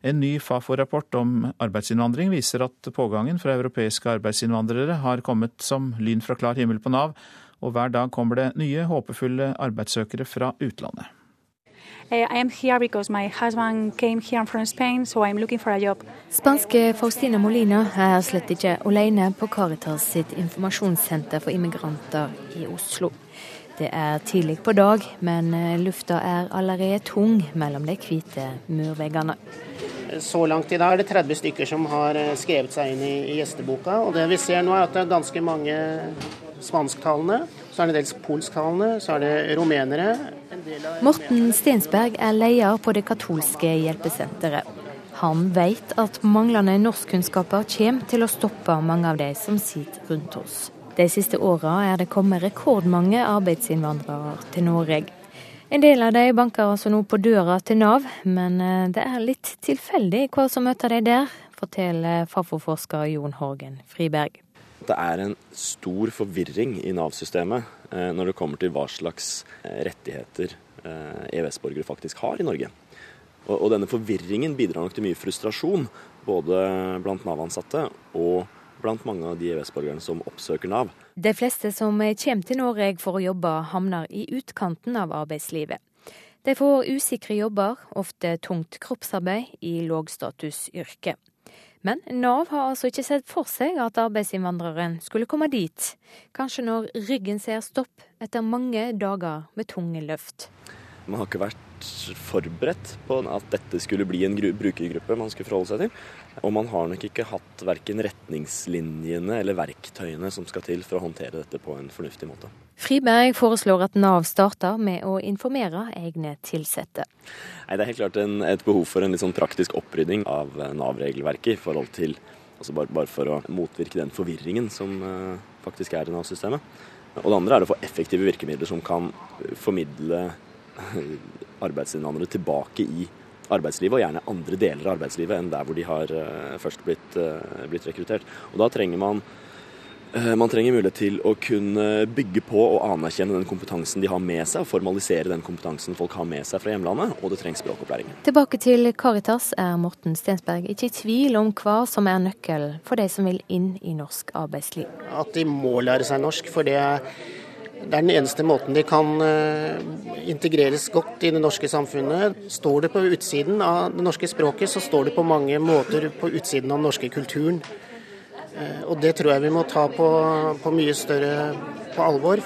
En ny Fafo-rapport om arbeidsinnvandring viser at pågangen fra europeiske arbeidsinnvandrere har kommet som lyn fra klar himmel på Nav, og hver dag kommer det nye, håpefulle arbeidssøkere fra utlandet. Spanske Faustina Molina er slett ikke alene på Caritas sitt informasjonssenter for immigranter i Oslo. Det er tidlig på dag, men lufta er allerede tung mellom de hvite murveggene. Så langt i dag er det 30 stykker som har skrevet seg inn i, gjesteboka. Og det vi ser nå er at det er ganske mange spansktalende. Så er det dels polsktalende, så er det rumenere. Morten Stensberg er leder på det katolske hjelpesenteret. Han vet at manglende norskkunnskaper kommer til å stoppe mange av de som sitter rundt oss. De siste åra er det kommet rekordmange arbeidsinnvandrere til Norge. En del av de banker altså nå på døra til Nav, men det er litt tilfeldig hva som møter de der, forteller Fafo-forsker Jon Horgen Friberg. Det er en stor forvirring i Nav-systemet når det kommer til hva slags rettigheter EØS-borgere faktisk har i Norge. Og, denne forvirringen bidrar nok til mye frustrasjon, både blant Nav-ansatte og blant mange av de EØS-borgerne som oppsøker Nav. De fleste som kommer til Norge for å jobbe, havner i utkanten av arbeidslivet. De får usikre jobber, ofte tungt kroppsarbeid i lågstatusyrke. Men Nav har altså ikke sett for seg at arbeidsinnvandreren skulle komme dit. Kanskje når ryggen ser stopp etter mange dager med tunge løft. Man har ikke vært forberedt på at dette skulle bli en brukergruppe man skulle forholde seg til. Og man har nok ikke hatt verken retningslinjene eller verktøyene som skal til for å håndtere dette på en fornuftig måte. Friberg foreslår at Nav starter med å informere egne ansatte. Det er helt klart en, et behov for en litt sånn praktisk opprydding av Nav-regelverket i forhold til altså bare, bare, for å motvirke den forvirringen som uh, faktisk er i Nav-systemet. Og det andre er å få effektive virkemidler som kan formidle arbeidsinnvandrere tilbake i arbeidslivet, og gjerne andre deler av arbeidslivet enn der hvor de har først blitt, blitt rekruttert. Og da trenger man man trenger mulighet til å kunne bygge på og anerkjenne den kompetansen de har med seg, og formalisere den kompetansen folk har med seg fra hjemlandet, og det trengs språkopplæring. Tilbake til Caritas er Morten Stensberg ikke i tvil om hva som er nøkkelen for de som vil inn i norsk arbeidsliv. At de må lære seg norsk, for det det er den eneste måten de kan integreres godt i det norske samfunnet. Står det på utsiden av det norske språket, så står det på mange måter på utsiden av den norske kulturen. Og det tror jeg vi må ta på, på mye større på alvor.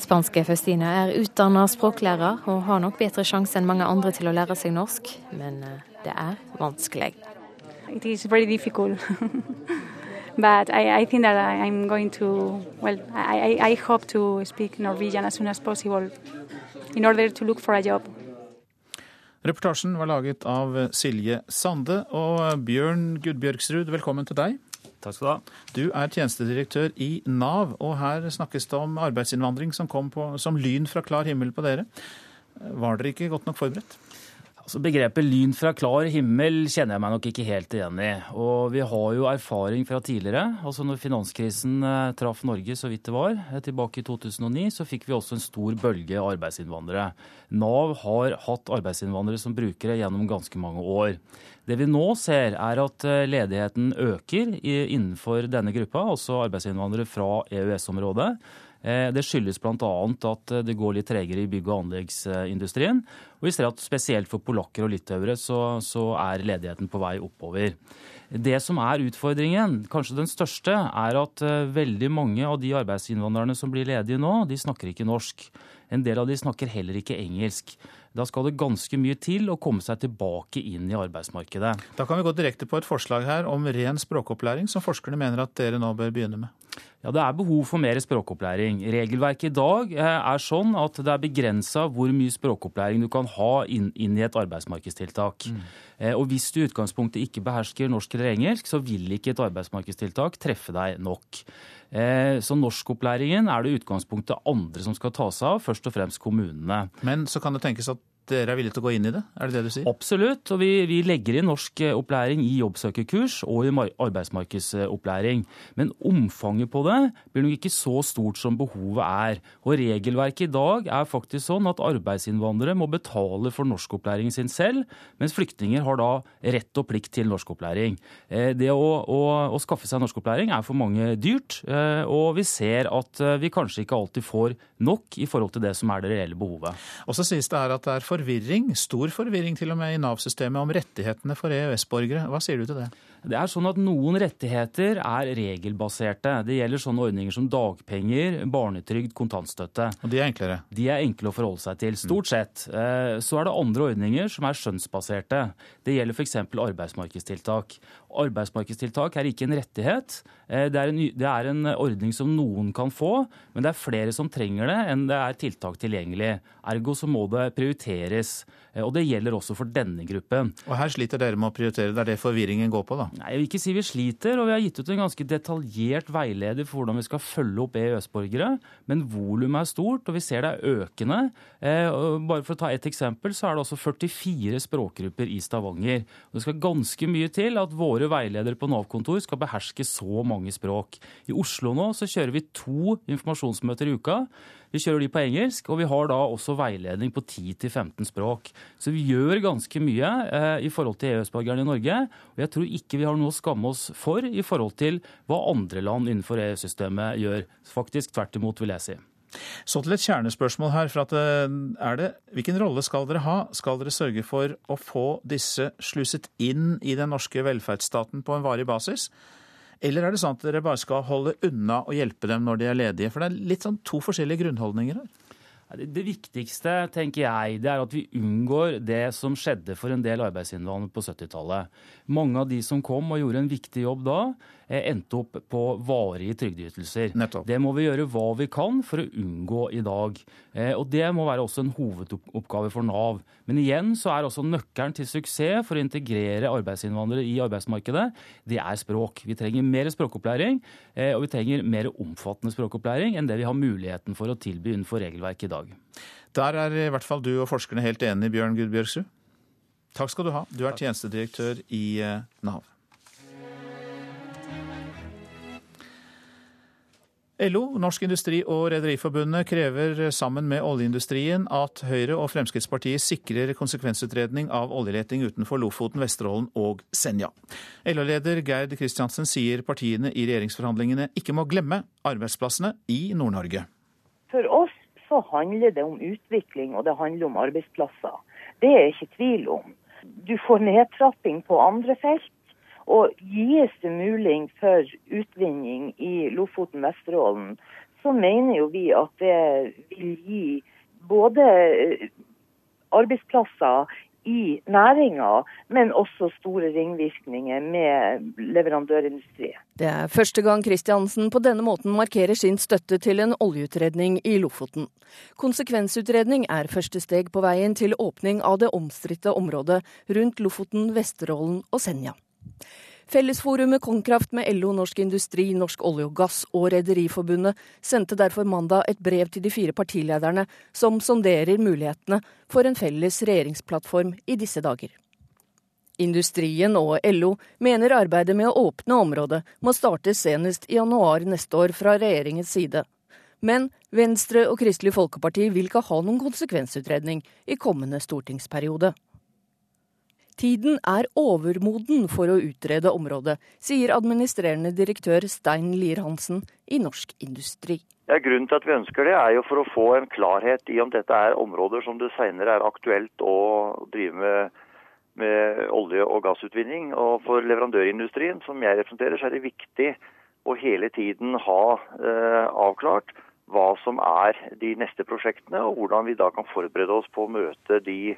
Spanske Faustina er utdanna språklærer og har nok bedre sjanse enn mange andre til å lære seg norsk. Men det er vanskelig. It is very difficult. but I, I think that I, I'm going to, well, I, I hope to speak Norwegian as soon as possible in order to look for a job. Reportasjen var laget av Silje Sande. Og Bjørn Gudbjørgsrud, velkommen til deg. Takk skal Du ha. Du er tjenestedirektør i Nav, og her snakkes det om arbeidsinnvandring som kom på, som lyn fra klar himmel på dere. Var dere ikke godt nok forberedt? Altså Begrepet 'lyn fra klar himmel' kjenner jeg meg nok ikke helt igjen i. Og vi har jo erfaring fra tidligere. Altså når finanskrisen eh, traff Norge så vidt det var, eh, tilbake i 2009, så fikk vi også en stor bølge av arbeidsinnvandrere. Nav har hatt arbeidsinnvandrere som brukere gjennom ganske mange år. Det vi nå ser, er at eh, ledigheten øker innenfor denne gruppa, altså arbeidsinnvandrere fra EØS-området. Eh, det skyldes bl.a. at eh, det går litt tregere i bygg- og anleggsindustrien. Og vi ser at spesielt for polakker og litauere så, så, er ledigheten på vei oppover. Det som er utfordringen, kanskje den største, er at eh, veldig mange av de arbeidsinnvandrerne som blir ledige nå, de snakker ikke norsk. En del av de snakker heller ikke engelsk. Da skal det ganske mye til å komme seg tilbake inn i arbeidsmarkedet. Da kan vi gå direkte på et forslag her om ren språkopplæring, som forskerne mener at dere nå bør begynne med. Ja, Det er behov for mer språkopplæring. Regelverket i dag eh, er sånn at det er begrensa hvor mye språkopplæring du kan ha inn, inn i et arbeidsmarkedstiltak. Mm. Eh, og Hvis du i utgangspunktet ikke behersker norsk eller engelsk, så vil ikke et arbeidsmarkedstiltak treffe deg nok. Eh, så norskopplæringen er det i utgangspunktet andre som skal ta seg av, først og fremst kommunene. Men så kan det tenkes at dere er villige til å gå inn i det? Er det det du sier? Absolutt. Og vi, vi legger inn norskopplæring i jobbsøkerkurs og i arbeidsmarkedsopplæring. Men omfanget på det blir nok ikke så stort som behovet er. Og regelverket i dag er faktisk sånn at arbeidsinnvandrere må betale for norskopplæringen sin selv, mens flyktninger har da rett og plikt til norskopplæring. Eh, det å, å, å skaffe seg norskopplæring er for mange dyrt, eh, og vi ser at eh, vi kanskje ikke alltid får nok i forhold til det som er det reelle behovet. Og så sies det her at det er forvirring, stor forvirring til og med i Nav-systemet om rettighetene for EØS-borgere. Hva sier du til det? Det er sånn at Noen rettigheter er regelbaserte. Det gjelder sånne ordninger som dagpenger, barnetrygd, kontantstøtte. Og De er enklere? De er enkle å forholde seg til. Stort sett. Eh, så er det andre ordninger som er skjønnsbaserte. Det gjelder f.eks. arbeidsmarkedstiltak. Arbeidsmarkedstiltak er ikke en rettighet. Eh, det er en, det er en ordning som noen kan få, men det er flere som trenger det enn det er tiltak tilgjengelig. Ergo så må det prioriteres. Eh, og det gjelder også for denne gruppen. Og her sliter dere med å prioritere. Det er det forvirringen går på, da? Nei, Jeg vil ikke si vi sliter, og vi har gitt ut en ganske detaljert veileder for hvordan vi skal følge opp EØS-borgere. Men volumet er stort, og vi ser det er økende. Eh, bare for å ta ett eksempel, så er det altså 44 språkgrupper i Stavanger. Og det skal ganske mye til at våre veiledere på Nav-kontor skal beherske så mange språk. I Oslo nå så kjører vi to informasjonsmøter i uka. Vi kjører de på engelsk, og vi har da også veiledning på 10-15 språk. Så vi gjør ganske mye eh, i forhold til EØS-borgerne i Norge. Og jeg tror ikke vi har noe å skamme oss for i forhold til hva andre land innenfor EU-systemet gjør. Faktisk tvert imot, vil jeg si. Så til et kjernespørsmål her. for eh, det, Hvilken rolle skal dere ha? Skal dere sørge for å få disse sluset inn i den norske velferdsstaten på en varig basis? Eller er det sånn at dere bare skal holde unna og hjelpe dem når de er ledige? For det er litt sånn to forskjellige grunnholdninger her. Det viktigste tenker jeg, det er at vi unngår det som skjedde for en del arbeidsinnvandrere på 70-tallet. Mange av de som kom og gjorde en viktig jobb da, Eh, endte opp på varige trygdeytelser. Det må vi gjøre hva vi kan for å unngå i dag. Eh, og Det må være også en hovedoppgave for Nav. Men igjen så er også nøkkelen til suksess for å integrere arbeidsinnvandrere i arbeidsmarkedet, det er språk. Vi trenger mer språkopplæring, eh, og vi trenger mer omfattende språkopplæring enn det vi har muligheten for å tilby innenfor regelverket i dag. Der er i hvert fall du og forskerne helt enige, Bjørn Gudbjørgsrud. Takk skal du ha. Du er tjenestedirektør i Nav. LO, Norsk Industri og Rederiforbundet krever sammen med oljeindustrien at Høyre og Fremskrittspartiet sikrer konsekvensutredning av oljeleting utenfor Lofoten, Vesterålen og Senja. LO-leder Gerd Kristiansen sier partiene i regjeringsforhandlingene ikke må glemme arbeidsplassene i Nord-Norge. For oss så handler det om utvikling og det handler om arbeidsplasser. Det er jeg ikke tvil om. Du får nedtrapping på andre felt. Og gis det mulig for utvinning i Lofoten, Vesterålen, så mener jo vi at det vil gi både eh, arbeidsplasser i næringa, men også store ringvirkninger med leverandørindustrien. Det er første gang Kristiansen på denne måten markerer sin støtte til en oljeutredning i Lofoten. Konsekvensutredning er første steg på veien til åpning av det omstridte området rundt Lofoten, Vesterålen og Senja. Fellesforumet Konkraft med LO, Norsk Industri, Norsk olje og gass og Rederiforbundet sendte derfor mandag et brev til de fire partilederne som sonderer mulighetene for en felles regjeringsplattform i disse dager. Industrien og LO mener arbeidet med å åpne området må starte senest i januar neste år fra regjeringens side. Men Venstre og Kristelig Folkeparti vil ikke ha noen konsekvensutredning i kommende stortingsperiode. Tiden er overmoden for å utrede området, sier administrerende direktør Stein Lier-Hansen i Norsk Industri. Ja, grunnen til at vi ønsker det, er jo for å få en klarhet i om dette er områder som det senere er aktuelt å drive med, med olje- og gassutvinning. Og for leverandørindustrien, som jeg representerer, så er det viktig å hele tiden ha eh, avklart hva som er de neste prosjektene, og hvordan vi da kan forberede oss på å møte de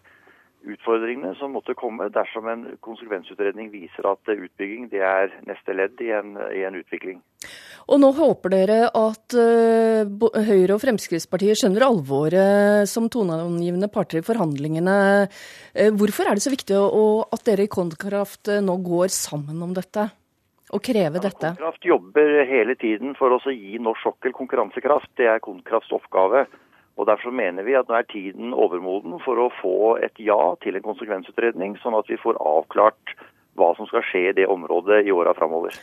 utfordringene som måtte komme dersom en konsekvensutredning viser at utbygging det er neste ledd i en, i en utvikling. Og nå håper dere at uh, Høyre og Fremskrittspartiet skjønner alvoret som toneangivende parter i forhandlingene. Uh, hvorfor er det så viktig å, at dere i Kontraft uh, nå går sammen om dette? Og krever ja, dette? Konkraft jobber hele tiden for å gi norsk sokkel konkurransekraft. Det er Konkrafts oppgave. Og Derfor mener vi at nå er tiden overmoden for å få et ja til en konsekvensutredning, sånn at vi får avklart hva som skal skje i det området i åra framover.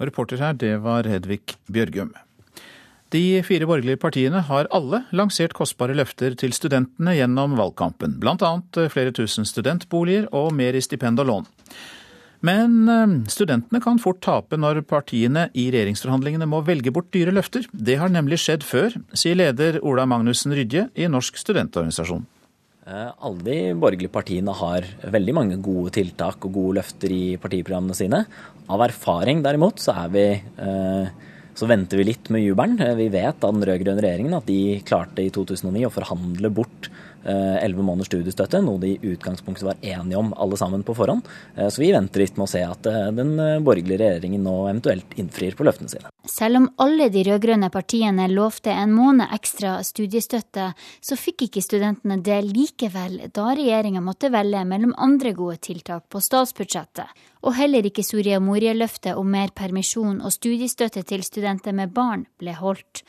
Reporter her, det var Hedvig Bjørgum. De fire borgerlige partiene har alle lansert kostbare løfter til studentene gjennom valgkampen. Bl.a. flere tusen studentboliger og mer i stipend og lån. Men eh, studentene kan fort tape når partiene i regjeringsforhandlingene må velge bort dyre løfter. Det har nemlig skjedd før, sier leder Ola Magnussen Rydje i Norsk studentorganisasjon. Eh, alle de borgerlige partiene har veldig mange gode tiltak og gode løfter i partiprogrammene sine. Av erfaring derimot så, vi, eh, så venter vi litt med jubelen. Vi vet av den rød-grønne regjeringen at de klarte i 2009 å forhandle bort elleve måneders studiestøtte, noe de i utgangspunktet var enige om alle sammen på forhånd. Eh, så vi venter litt med å se at eh, den borgerlige regjeringen nå eventuelt innfrir på løftene sine. Selv om alle de rød-grønne partiene lovte en måned ekstra studiestøtte, så fikk ikke studentene det likevel, da regjeringa måtte velge mellom andre gode tiltak på statsbudsjettet. Og heller ikke Soria Moria-løftet om mer permisjon og studiestøtte til studenter med barn ble holdt.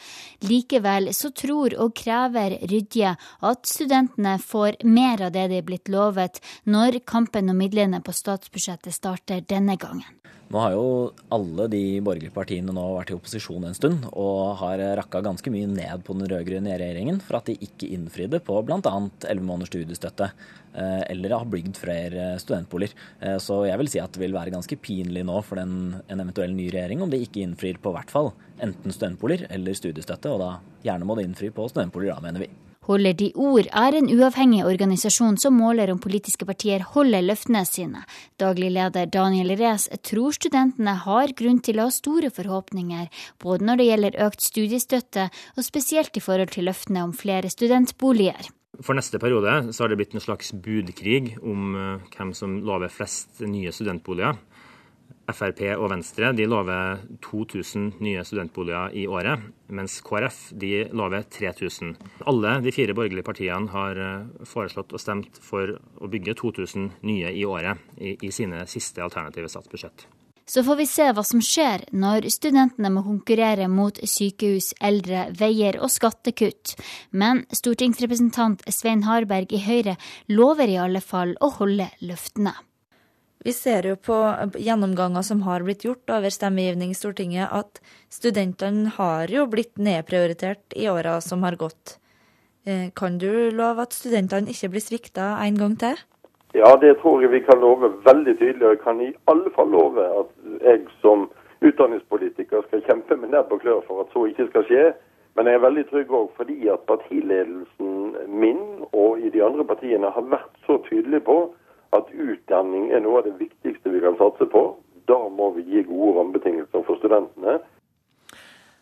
Likevel så tror og krever Rydje at studentene får mer av det de er blitt lovet, når kampen om midlene på statsbudsjettet starter denne gangen. Nå har jo alle de borgerlige partiene nå vært i opposisjon en stund, og har rakka ganske mye ned på den rød-grønne regjeringen for at de ikke innfridde på bl.a. 11 måneders studiestøtte, eh, eller har bygd flere studentboliger. Eh, så jeg vil si at det vil være ganske pinlig nå for den, en eventuell ny regjering om de ikke innfrir på hvert fall enten studentboliger eller studiestøtte, og da gjerne må de innfri på studentboliger, da, mener vi. Holder de ord er en uavhengig organisasjon som måler om politiske partier holder løftene sine. Daglig leder Daniel Rees tror studentene har grunn til å ha store forhåpninger, både når det gjelder økt studiestøtte, og spesielt i forhold til løftene om flere studentboliger. For neste periode så har det blitt en slags budkrig om eh, hvem som lover flest nye studentboliger. Frp og Venstre de lover 2000 nye studentboliger i året, mens KrF de lover 3000. Alle de fire borgerlige partiene har eh, foreslått og stemt for å bygge 2000 nye i året i, i sine siste alternative statsbudsjett. Så får vi se hva som skjer når studentene må konkurrere mot sykehus, eldre, veier og skattekutt. Men stortingsrepresentant Svein Harberg i Høyre lover i alle fall å holde løftene. Vi ser jo på gjennomganger som har blitt gjort over stemmegivning i Stortinget, at studentene har jo blitt nedprioritert i åra som har gått. Eh, kan du love at studentene ikke blir svikta en gang til? Ja, det tror jeg vi kan love veldig tydelig. Og jeg kan i alle fall love at jeg som utdanningspolitiker skal kjempe med nebb og klør for at så ikke skal skje. Men jeg er veldig trygg òg fordi at partiledelsen min og i de andre partiene har vært så tydelig på at utdanning er noe av det viktigste vi kan satse på. Da må vi gi gode rammebetingelser for studentene.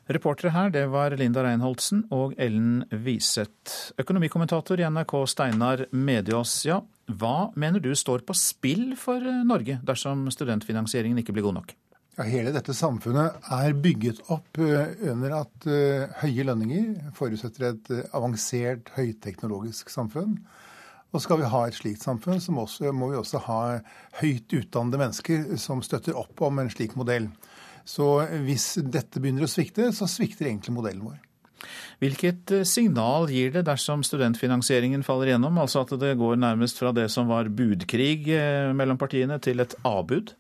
Reportere her, det var Linda Reinholdsen og Ellen Wiseth. Økonomikommentator i NRK Steinar Mediås. Ja, Hva mener du står på spill for Norge dersom studentfinansieringen ikke blir god nok? Ja, hele dette samfunnet er bygget opp under at høye lønninger forutsetter et avansert, høyteknologisk samfunn. Og skal vi ha et slikt samfunn, så må, også, må vi også ha høyt utdannede mennesker som støtter opp om en slik modell. Så hvis dette begynner å svikte, så svikter egentlig modellen vår. Hvilket eh, signal gir det dersom studentfinansieringen faller gjennom, altså at det går nærmest fra det som var budkrig eh, mellom partiene, til et avbud?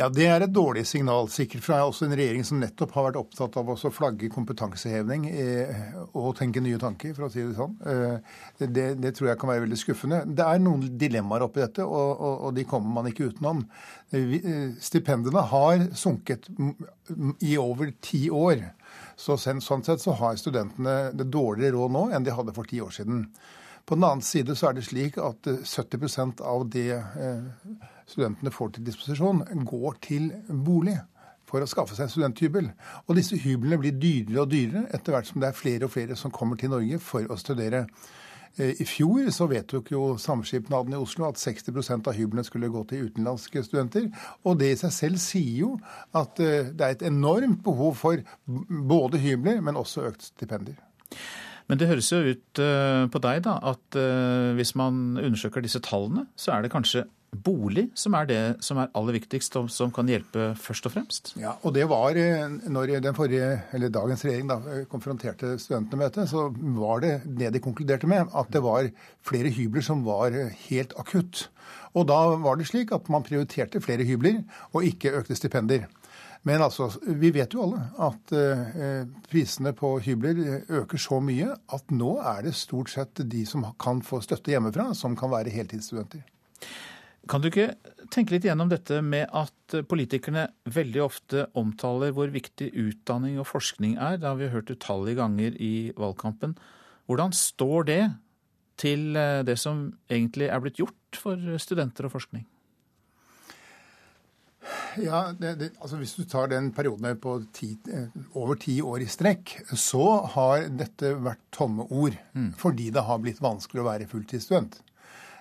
Ja, Det er et dårlig signal, sikkert fra også en regjering som nettopp har vært opptatt av å flagge kompetanseheving eh, og tenke nye tanker, for å si det sånn. Eh, det, det, tror jeg kan være veldig skuffende. Det er noen dilemmaer oppi dette, og, og, og de kommer man ikke utenom. Eh, stipendene har sunket i over ti år. Så sånn sett så har studentene det dårligere råd nå enn de hadde for ti år siden. På den annen side så er det slik at 70% av det studentene får til disposisjon, går til bolig for å skaffe seg studenthybel. Og disse hyblene blir dyrere og dyrere etter hvert som det er flere og flere som kommer til Norge for å studere. Eh, I fjor så vedtok jo Samskipnaden i Oslo at 60% av hyblene skulle gå til utenlandske studenter. Og det i seg selv sier jo at eh, det er et enormt behov for både hybler, men også økt stipendier. Men det høres jo ut eh, på deg da, at hvis man undersøker disse tallene, så er det kanskje bolig som er det som er aller viktigst, og som kan hjelpe først og fremst? Ja, og det var eh, når den forrige, eller dagens regjering da, konfronterte studentene med dette, så var det det de konkluderte med, at det var flere hybler som var helt akutt. Og da var det slik at man prioriterte flere hybler, og ikke økte stipender. Men altså, vi vet jo alle at eh, prisene på hybler øker så mye at nå er det stort sett de som kan få støtte hjemmefra, som kan være heltidsstudenter. Kan du ikke tenke litt gjennom dette med at politikerne veldig ofte omtaler hvor viktig utdanning og forskning er? Det har vi hørt utallige ganger i valgkampen. Hvordan står det til eh, det som egentlig er blitt gjort for studenter og forskning? Ja, det, det, altså Hvis du tar den perioden på ti, eh, over ti år i strekk, så har dette vært tomme ord. Mm. Fordi det har blitt vanskelig å være fulltidsstudent.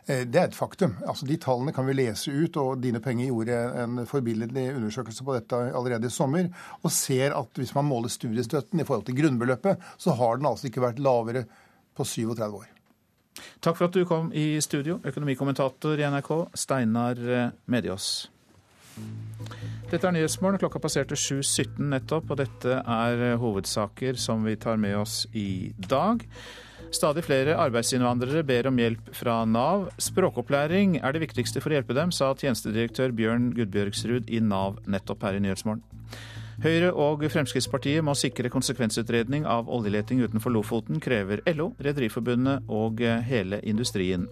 Eh, det er et faktum. Altså, De tallene kan vi lese ut, og Dine Penger gjorde en forbilledlig undersøkelse på dette allerede i sommer, og ser at hvis man måler studiestøtten i forhold til grunnbeløpet, så har den altså ikke vært lavere på 37 år. Takk for at du kom i studio, økonomikommentator i NRK, Steinar eh, Mediås. Dette er Nyhetsmorgen. Klokka passerte 7.17 nettopp, og dette er eh, hovedsaker som vi tar med oss i dag. Stadig flere arbeidsinnvandrere ber om hjelp fra Nav. Språkopplæring er det viktigste for å hjelpe dem, sa tjenestedirektør Bjørn Gudbjørgsrud i Nav nettopp her i Nyhetsmorgen. Høyre og Fremskrittspartiet må sikre konsekvensutredning av oljeleting utenfor Lofoten, krever LO, Rederiforbundet og hele industrien.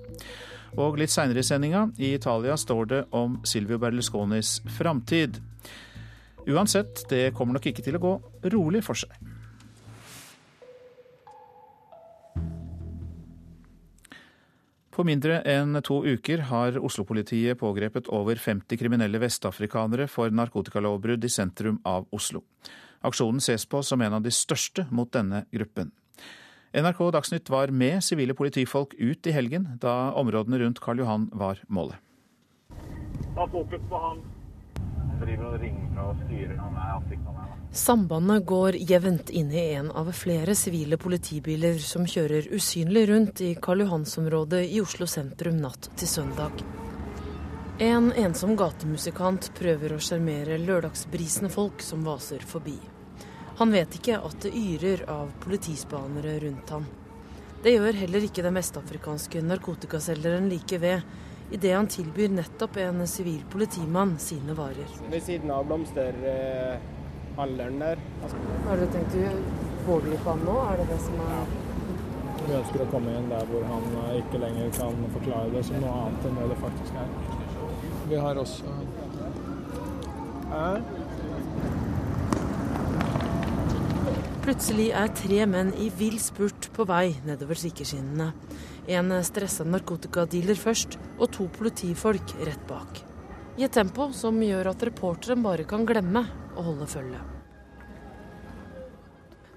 Og litt seinere i sendinga, i Italia står det om Silvio Berlusconis framtid. Uansett, det kommer nok ikke til å gå rolig for seg. På mindre enn to uker har Oslo-politiet pågrepet over 50 kriminelle vestafrikanere for narkotikalovbrudd i sentrum av Oslo. Aksjonen ses på som en av de største mot denne gruppen. NRK Dagsnytt var med sivile politifolk ut i helgen, da områdene rundt Karl Johan var målet. Ta fokus på han. Han driver og ringer og styrer. Han er ansiktet Sambandet går jevnt inn i en av flere sivile politibiler som kjører usynlig rundt i Karl Johans-området i Oslo sentrum natt til søndag. En ensom gatemusikant prøver å sjarmere lørdagsbrisende folk som vaser forbi. Han vet ikke at det yrer av politispanere rundt ham. Det gjør heller ikke den vestafrikanske narkotikaselgeren like ved, idet han tilbyr nettopp en sivil politimann sine varer. Ved siden av blomster eh, alderen der. Har du tenkt å pågripe han nå? Er det det som er Vi ønsker å komme inn der hvor han eh, ikke lenger kan forklare det som noe annet enn det det faktisk er. Vi har også eh? Plutselig er tre menn i vill spurt på vei nedover sikkerskinnene. En stressa narkotikadealer først, og to politifolk rett bak. I et tempo som gjør at reporteren bare kan glemme å holde følge.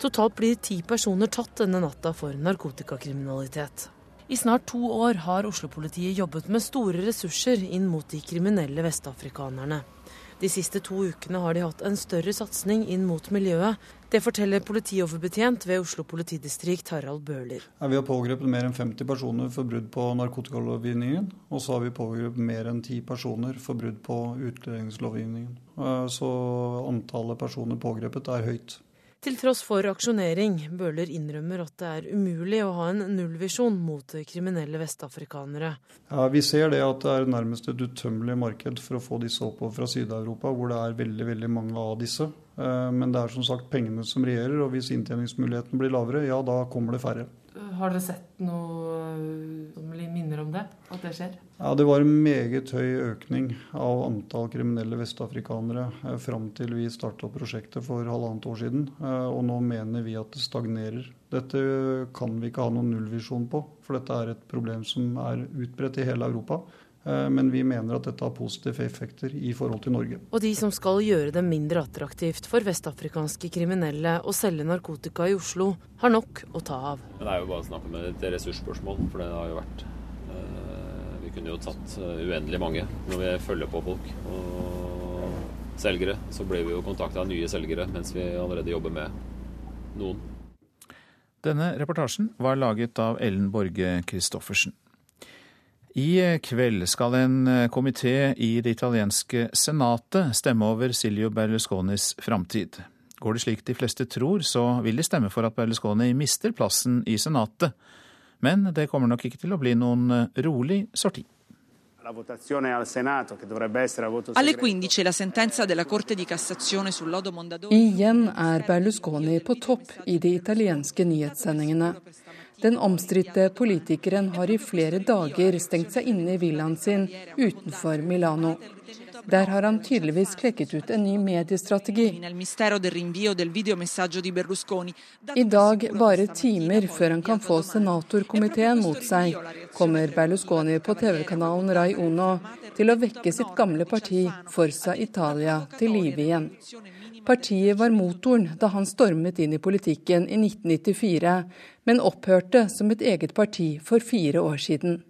Totalt blir ti personer tatt denne natta for narkotikakriminalitet. I snart to år har Oslo-politiet jobbet med store ressurser inn mot de kriminelle vestafrikanerne. De siste to ukene har de hatt en større satsing inn mot miljøet. Det forteller politioverbetjent ved Oslo politidistrikt Harald Bøhler. vi har pågrepet mer enn 50 personer for brudd på narkotikalovgivningen. Og så har vi pågrepet mer enn 10 personer for brudd på utlendingslovgivningen. Eh, så antallet personer pågrepet er høyt. Til tross for aksjonering, Bøhler innrømmer at det er umulig å ha en nullvisjon mot kriminelle vestafrikanere. Ja, Vi ser det at det er nærmest et utømmelig marked for å få disse oppover fra Syd-Europa, hvor det er veldig veldig mange av disse. Eh, men det er som sagt pengene som regjerer, og hvis inntjeningsmuligheten blir lavere, ja da kommer det færre. Har dere sett noe som minner om det? At det skjer? Ja, Det var en meget høy økning av antall kriminelle vestafrikanere eh, fram til vi starta prosjektet for halvannet år siden. Eh, og nå mener vi at det stagnerer. Dette kan vi ikke ha noen nullvisjon på, for dette er et problem som er utbredt i hele Europa. Eh, men vi mener at dette har positive effekter i forhold til Norge. Og de som skal gjøre det mindre attraktivt for vestafrikanske kriminelle å selge narkotika i Oslo, har nok å ta av. Men Det er jo bare snakk om et ressursspørsmål. For det har jo vært eh, Vi kunne jo tatt eh, uendelig mange når vi følger på folk. Og selgere. Så blir vi jo kontakta av nye selgere mens vi allerede jobber med noen. Denne reportasjen var laget av Ellen Borge Christoffersen. I kveld skal en eh, komité i det italienske senatet stemme over Silvio Berlusconis framtid. Går det slik de fleste tror, så vil de stemme for at Berlusconi mister plassen i senatet. Men det kommer nok ikke til å bli noen eh, rolig sorti. Alle 15 la sentenza della Corte di Cassazione sul lodo Mondadori. Igjen er Berlusconi på topp i de italienske nyhetssendingene. Den omstridte politikeren har i flere dager stengt seg inne i villaen sin utenfor Milano. Der har han tydeligvis klekket ut en ny mediestrategi. I dag, bare timer før han kan få senatorkomiteen mot seg, kommer Berlusconi på TV-kanalen Rai Uno til å vekke sitt gamle parti Forza Italia til live igjen. Partiet var motoren da han stormet inn i politikken i 1994, men opphørte som et eget parti for fire år siden.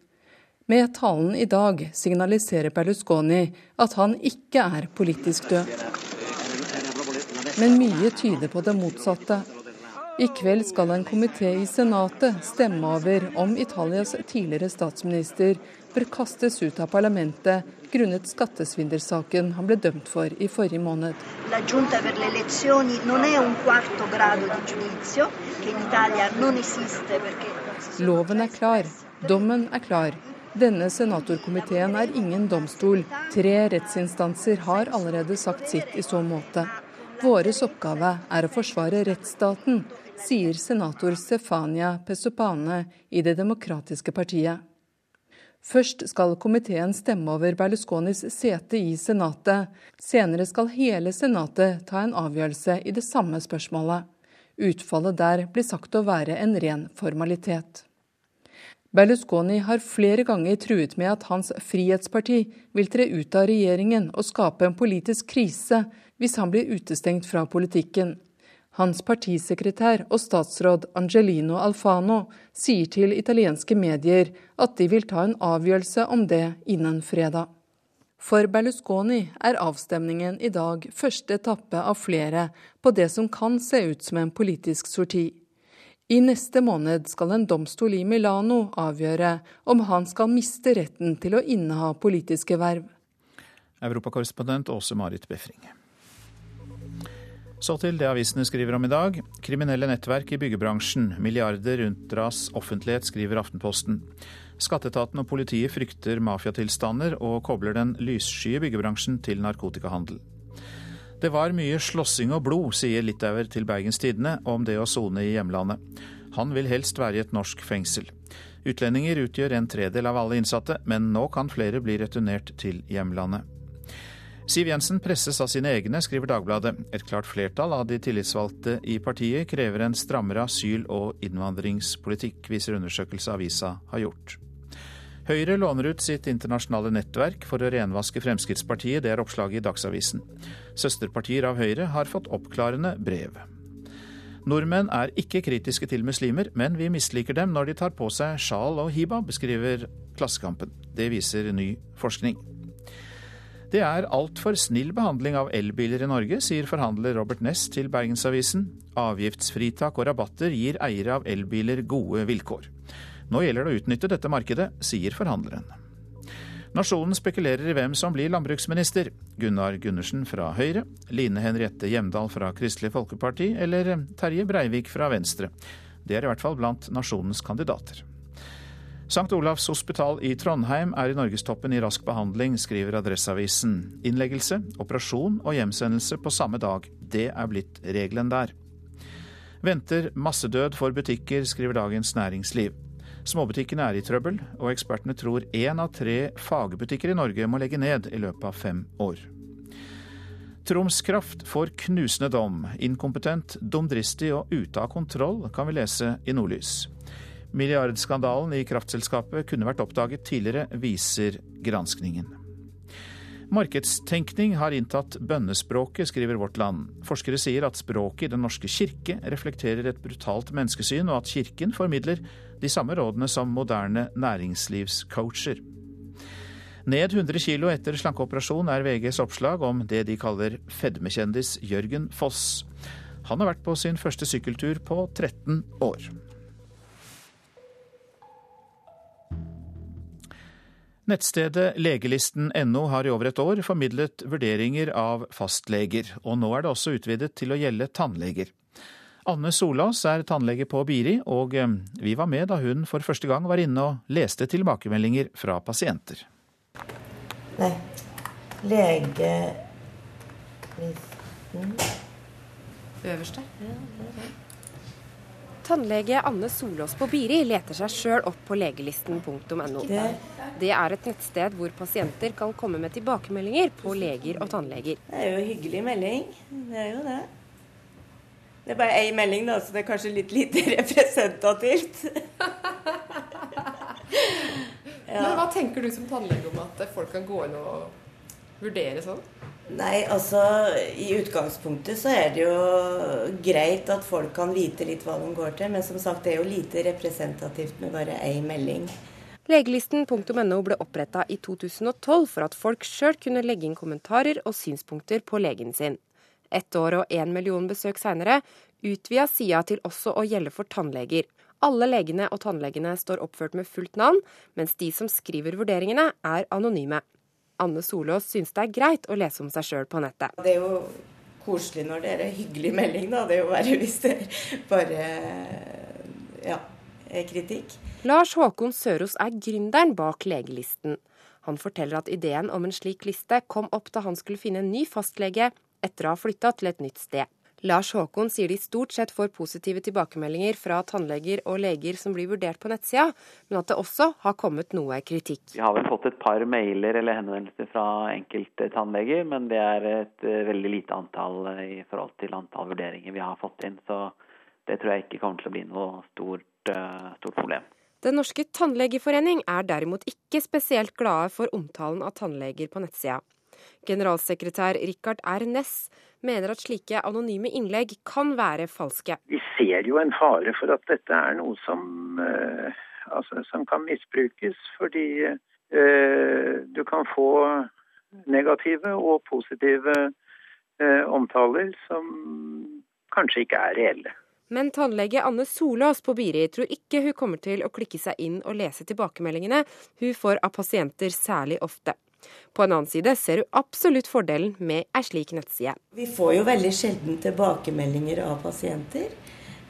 Med talen i dag signaliserer Berlusconi at han ikke er politisk død. Men mye tyder på det motsatte. I kveld skal en komité i Senatet stemme over om Italias tidligere statsminister bør kastes ut av parlamentet grunnet skattesvindelsaken han ble dømt for i forrige måned. Loven er klar, dommen er klar. Denne senatorkomiteen er ingen domstol. Tre rettsinstanser har allerede sagt sitt i så måte. Våres oppgave er å forsvare rettsstaten, sier senator Stefania Pesopane i Det demokratiske partiet. Først skal komiteen stemme over Berlusconis sete i Senatet. Senere skal hele Senatet ta en avgjørelse i det samme spørsmålet. Utfallet der blir sagt å være en ren formalitet. Berlusconi har flere ganger truet med at hans Frihetsparti vil tre ut av regjeringen og skape en politisk krise hvis han blir utestengt fra politikken. Hans partisekretær og statsråd Angelino Alfano sier til italienske medier at de vil ta en avgjørelse om det innen fredag. For Berlusconi er avstemningen i dag første etappe av flere på det som kan se ut som en politisk sorti. I neste måned skal en domstol i Milano avgjøre om han skal miste retten til å inneha politiske verv. Europakorrespondent Åse Marit Befring. Så til det avisene skriver om i dag. Kriminelle nettverk i byggebransjen. Milliarder unndras offentlighet, skriver Aftenposten. Skatteetaten og politiet frykter mafiatilstander og kobler den lyssky byggebransjen til narkotikahandel. Det var mye slåssing og blod, sier Litauer til Bergens Tidende om det å sone i hjemlandet. Han vil helst være i et norsk fengsel. Utlendinger utgjør en tredel av alle innsatte, men nå kan flere bli returnert til hjemlandet. Siv Jensen presses av sine egne, skriver Dagbladet. Et klart flertall av de tillitsvalgte i partiet krever en strammere asyl- og innvandringspolitikk, viser undersøkelse avisa har gjort. Høyre låner ut sitt internasjonale nettverk for å renvaske Fremskrittspartiet, det er oppslaget i Dagsavisen. Søsterpartier av Høyre har fått oppklarende brev. Nordmenn er ikke kritiske til muslimer, men vi misliker dem når de tar på seg sjal og hibab, beskriver Klassekampen. Det viser ny forskning. Det er altfor snill behandling av elbiler i Norge, sier forhandler Robert Ness til Bergensavisen. Avgiftsfritak og rabatter gir eiere av elbiler gode vilkår. Nå gjelder det å utnytte dette markedet, sier forhandleren. Nasjonen spekulerer i hvem som blir landbruksminister. Gunnar Gundersen fra Høyre, Line Henriette Hjemdal fra Kristelig Folkeparti eller Terje Breivik fra Venstre. Det er i hvert fall blant nasjonens kandidater. St. Olavs hospital i Trondheim er i norgestoppen i rask behandling, skriver Adresseavisen. Innleggelse, operasjon og hjemsendelse på samme dag. Det er blitt regelen der. Venter massedød for butikker, skriver Dagens Næringsliv. Småbutikkene er i trøbbel, og ekspertene tror én av tre fagbutikker i Norge må legge ned i løpet av fem år. Troms Kraft får knusende dom. Inkompetent, dumdristig og ute av kontroll, kan vi lese i Nordlys. Milliardskandalen i kraftselskapet kunne vært oppdaget tidligere, viser granskningen. Markedstenkning har inntatt bønnespråket, skriver Vårt Land. Forskere sier at språket i Den norske kirke reflekterer et brutalt menneskesyn, og at kirken formidler de samme rådene som moderne næringslivscoacher. Ned 100 kilo etter slankeoperasjon er VGs oppslag om det de kaller fedmekjendis Jørgen Foss. Han har vært på sin første sykkeltur på 13 år. Nettstedet legelisten.no har i over et år formidlet vurderinger av fastleger, og nå er det også utvidet til å gjelde tannleger. Anne Solås er tannlege på Biri, og eh, vi var med da hun for første gang var inne og leste tilbakemeldinger fra pasienter. Nei, legelisten Øverste. Tannlege Anne Solås på Biri leter seg sjøl opp på legelisten.no. Det er et nettsted hvor pasienter kan komme med tilbakemeldinger på leger og tannleger. Det er jo en hyggelig melding. Det er jo det. Det er bare én melding, da, så det er kanskje litt lite representativt. ja. Men Hva tenker du som tannlege om at folk kan gå inn og vurdere sånn? Nei, altså i utgangspunktet så er det jo greit at folk kan vite litt hva de går til, men som sagt det er jo lite representativt med bare én melding. Legelisten.no ble oppretta i 2012 for at folk sjøl kunne legge inn kommentarer og synspunkter på legen sin. Ett år og én million besøk seinere utvida sida til også å gjelde for tannleger. Alle legene og tannlegene står oppført med fullt navn, mens de som skriver vurderingene, er anonyme. Anne Solås syns det er greit å lese om seg sjøl på nettet. Det er jo koselig når det er en hyggelig melding, da. Det er jo verre hvis det bare ja, er kritikk. Lars Håkon Søros er gründeren bak Legelisten. Han forteller at ideen om en slik liste kom opp da han skulle finne en ny fastlege etter å ha flytta til et nytt sted. Lars Håkon sier de stort sett får positive tilbakemeldinger fra tannleger og leger som blir vurdert på nettsida, men at det også har kommet noe kritikk. Vi har vel fått et par mailer eller henvendelser fra enkelte tannleger, men det er et eh, veldig lite antall eh, i forhold til antall vurderinger vi har fått inn. Så det tror jeg ikke kommer til å bli noe stort, eh, stort problem. Den norske tannlegeforening er derimot ikke spesielt glade for omtalen av tannleger på nettsida. Generalsekretær Rikard R. Ness mener at slike anonyme innlegg kan være falske. Vi ser jo en fare for at dette er noe som, uh, altså, som kan misbrukes, fordi eh, du kan få negative og positive eh, omtaler som kanskje ikke er reelle. Men tannlege Anne Solås på Biri tror ikke hun kommer til å klikke seg inn og lese tilbakemeldingene hun får av pasienter særlig ofte. På en annen side ser du absolutt fordelen med ei slik nettside. Vi får jo veldig sjelden tilbakemeldinger av pasienter.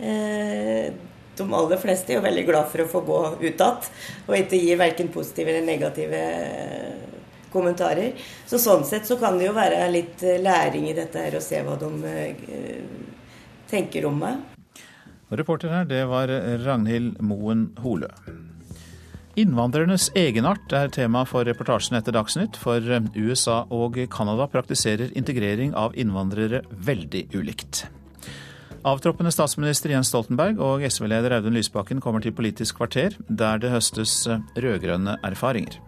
Eh, de aller fleste er jo veldig glad for å få gå ut igjen, og ikke gi verken positive eller negative eh, kommentarer. Så sånn sett så kan det jo være litt eh, læring i dette her, å se hva de tenker om meg. Reporter her, det var Ragnhild Moen Holø. Innvandrernes egenart er tema for reportasjen etter Dagsnytt, for eh, USA og Canada praktiserer integrering av innvandrere veldig ulikt. Avtroppende statsminister Jens Stoltenberg og SV-leder Audun Lysbakken kommer til Politisk kvarter, der det høstes eh, rød-grønne erfaringer.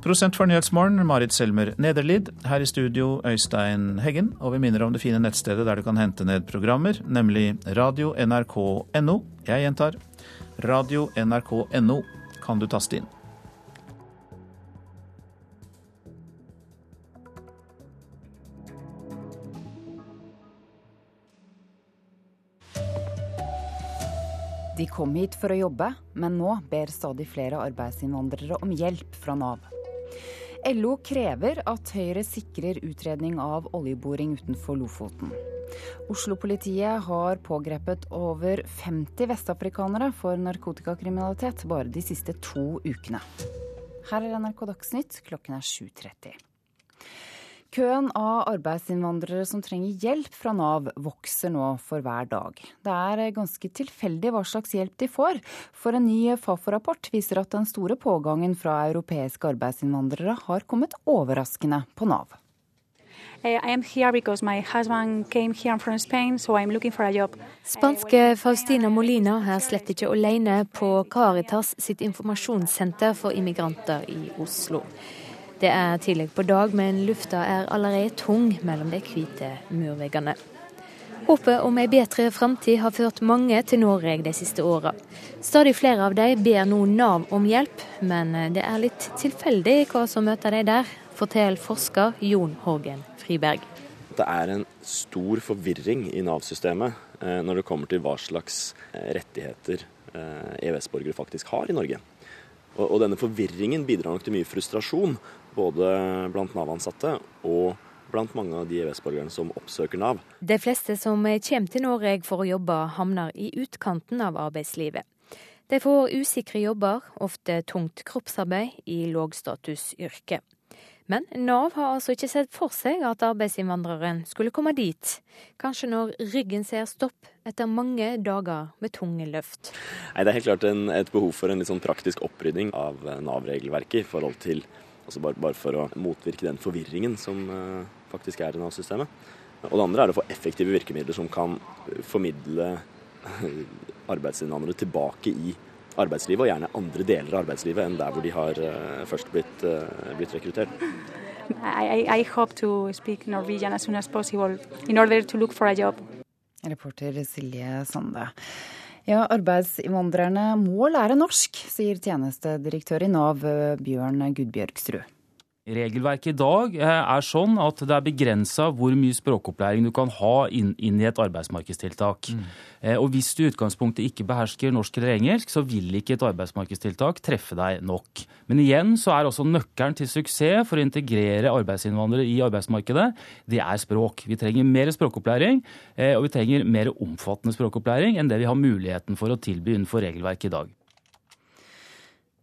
Prosent for Nyhetsmorgen, Marit Selmer Nederlid. Her i studio, Øystein Heggen. Og vi minner om det fine nettstedet der du kan hente ned programmer, nemlig radio.nrk.no. Jeg gjentar radio.nrk.no kan du taste inn. De kom hit for å jobbe, men nå ber stadig flere arbeidsinnvandrere om hjelp fra Nav. LO krever at Høyre sikrer utredning av oljeboring utenfor Lofoten. Oslo-politiet har pågrepet over 50 vestafrikanere for narkotikakriminalitet bare de siste to ukene. Her er NRK Dagsnytt, klokken er 7.30. Køen av arbeidsinnvandrere som trenger hjelp fra Nav vokser nå for hver dag. Det er ganske tilfeldig hva slags hjelp de får, for en ny Fafo-rapport viser at den store pågangen fra europeiske arbeidsinnvandrere har kommet overraskende på Nav. Spanske Faustina Molina er slett ikke alene på Caritas sitt informasjonssenter for immigranter i Oslo. Det er tidlig på dag, men lufta er allerede tung mellom de hvite murveggene. Håpet om ei bedre framtid har ført mange til Norge de siste åra. Stadig flere av dem ber nå Nav om hjelp, men det er litt tilfeldig hva som møter de der, forteller forsker Jon Horgen Friberg. Det er en stor forvirring i Nav-systemet eh, når det kommer til hva slags eh, rettigheter EØS-borgere eh, faktisk har i Norge. Og, denne forvirringen bidrar nok til mye frustrasjon både blant Nav-ansatte og blant mange av de EØS-borgerne som oppsøker Nav. De fleste som kommer til Norge for å jobbe, havner i utkanten av arbeidslivet. De får usikre jobber, ofte tungt kroppsarbeid i lågstatusyrke. Men Nav har altså ikke sett for seg at arbeidsinnvandreren skulle komme dit. Kanskje når ryggen ser stopp etter mange dager med tunge løft. Nei, Det er helt klart en, et behov for en litt sånn praktisk opprydding av Nav-regelverket i forhold til Altså bare, bare, for å motvirke den forvirringen som uh, faktisk er i Nav-systemet. Og det andre er å få effektive virkemidler som kan formidle arbeidsinnvandrere tilbake i arbeidslivet, og gjerne andre deler av arbeidslivet enn der hvor de har uh, først blitt, uh, blitt rekruttert. I, I, hope to speak Norwegian as soon as possible in order to look for a job. Reporter Silje Sande. Ja, Arbeidsinnvandrerne må lære norsk, sier tjenestedirektør i Nav Bjørn Gudbjørgsrud. Regelverket i dag eh, er sånn at det er begrensa hvor mye språkopplæring du kan ha inn, inn i et arbeidsmarkedstiltak. Mm. Eh, og Hvis du i utgangspunktet ikke behersker norsk eller engelsk, så vil ikke et arbeidsmarkedstiltak treffe deg nok. Men igjen så er også nøkkelen til suksess for å integrere arbeidsinnvandrere i arbeidsmarkedet, det er språk. Vi trenger mer språkopplæring, eh, og vi trenger mer omfattende språkopplæring enn det vi har muligheten for å tilby innenfor regelverket i dag.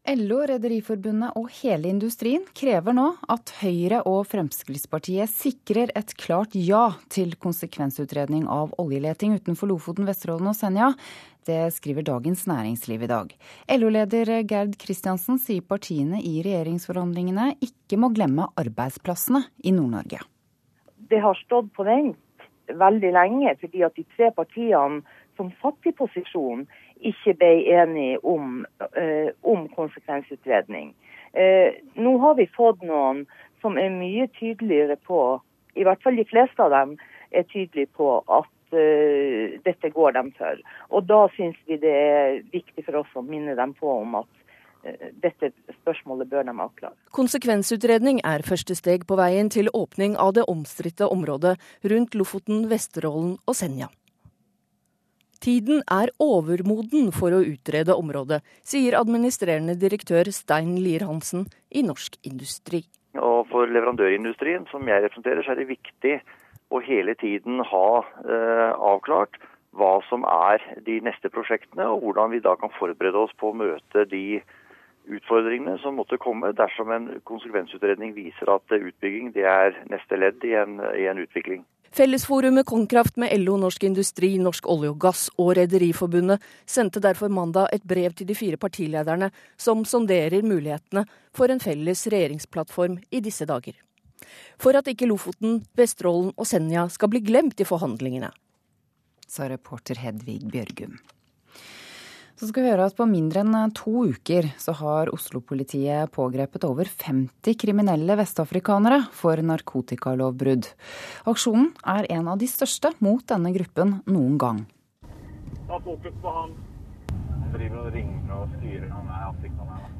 LO, Rederiforbundet og hele industrien krever nå at Høyre og Fremskrittspartiet sikrer et klart ja til konsekvensutredning av oljeleting utenfor Lofoten, Vesterålen og Senja. Det skriver Dagens Næringsliv i dag. LO-leder Gerd Kristiansen sier partiene i regjeringsforhandlingene ikke må glemme arbeidsplassene i Nord-Norge. Det har stått på vent veldig lenge, fordi at de tre partiene som satt i posisjon, ikke ble enige om, eh, om konsekvensutredning. Eh, nå har vi fått noen som er mye tydeligere på, i hvert fall de fleste av dem, er tydelige på at eh, dette går dem for. Og da syns vi det er viktig for oss å minne dem på om at dette spørsmålet bør de avklare. Konsekvensutredning er første steg på veien til åpning av det omstridte området rundt Lofoten, Vesterålen og Senja. Tiden er overmoden for å utrede området, sier administrerende direktør Stein Lier-Hansen i Norsk Industri. Og For leverandørindustrien, som jeg representerer, så er det viktig å hele tiden ha eh, avklart hva som er de neste prosjektene, og hvordan vi da kan forberede oss på å møte de utfordringene som måtte komme dersom en konsekvensutredning viser at utbygging det er neste ledd i en, i en utvikling. Fellesforumet Konkraft med LO, Norsk Industri, Norsk olje og gass og Rederiforbundet sendte derfor mandag et brev til de fire partilederne som sonderer mulighetene for en felles regjeringsplattform i disse dager. For at ikke Lofoten, Vesterålen og Senja skal bli glemt i forhandlingene. Sa reporter Hedvig Bjørgum. Så skal vi høre at På mindre enn to uker så har Oslo-politiet pågrepet over 50 kriminelle vestafrikanere for narkotikalovbrudd. Aksjonen er en av de største mot denne gruppen noen gang. Ta fokus på han.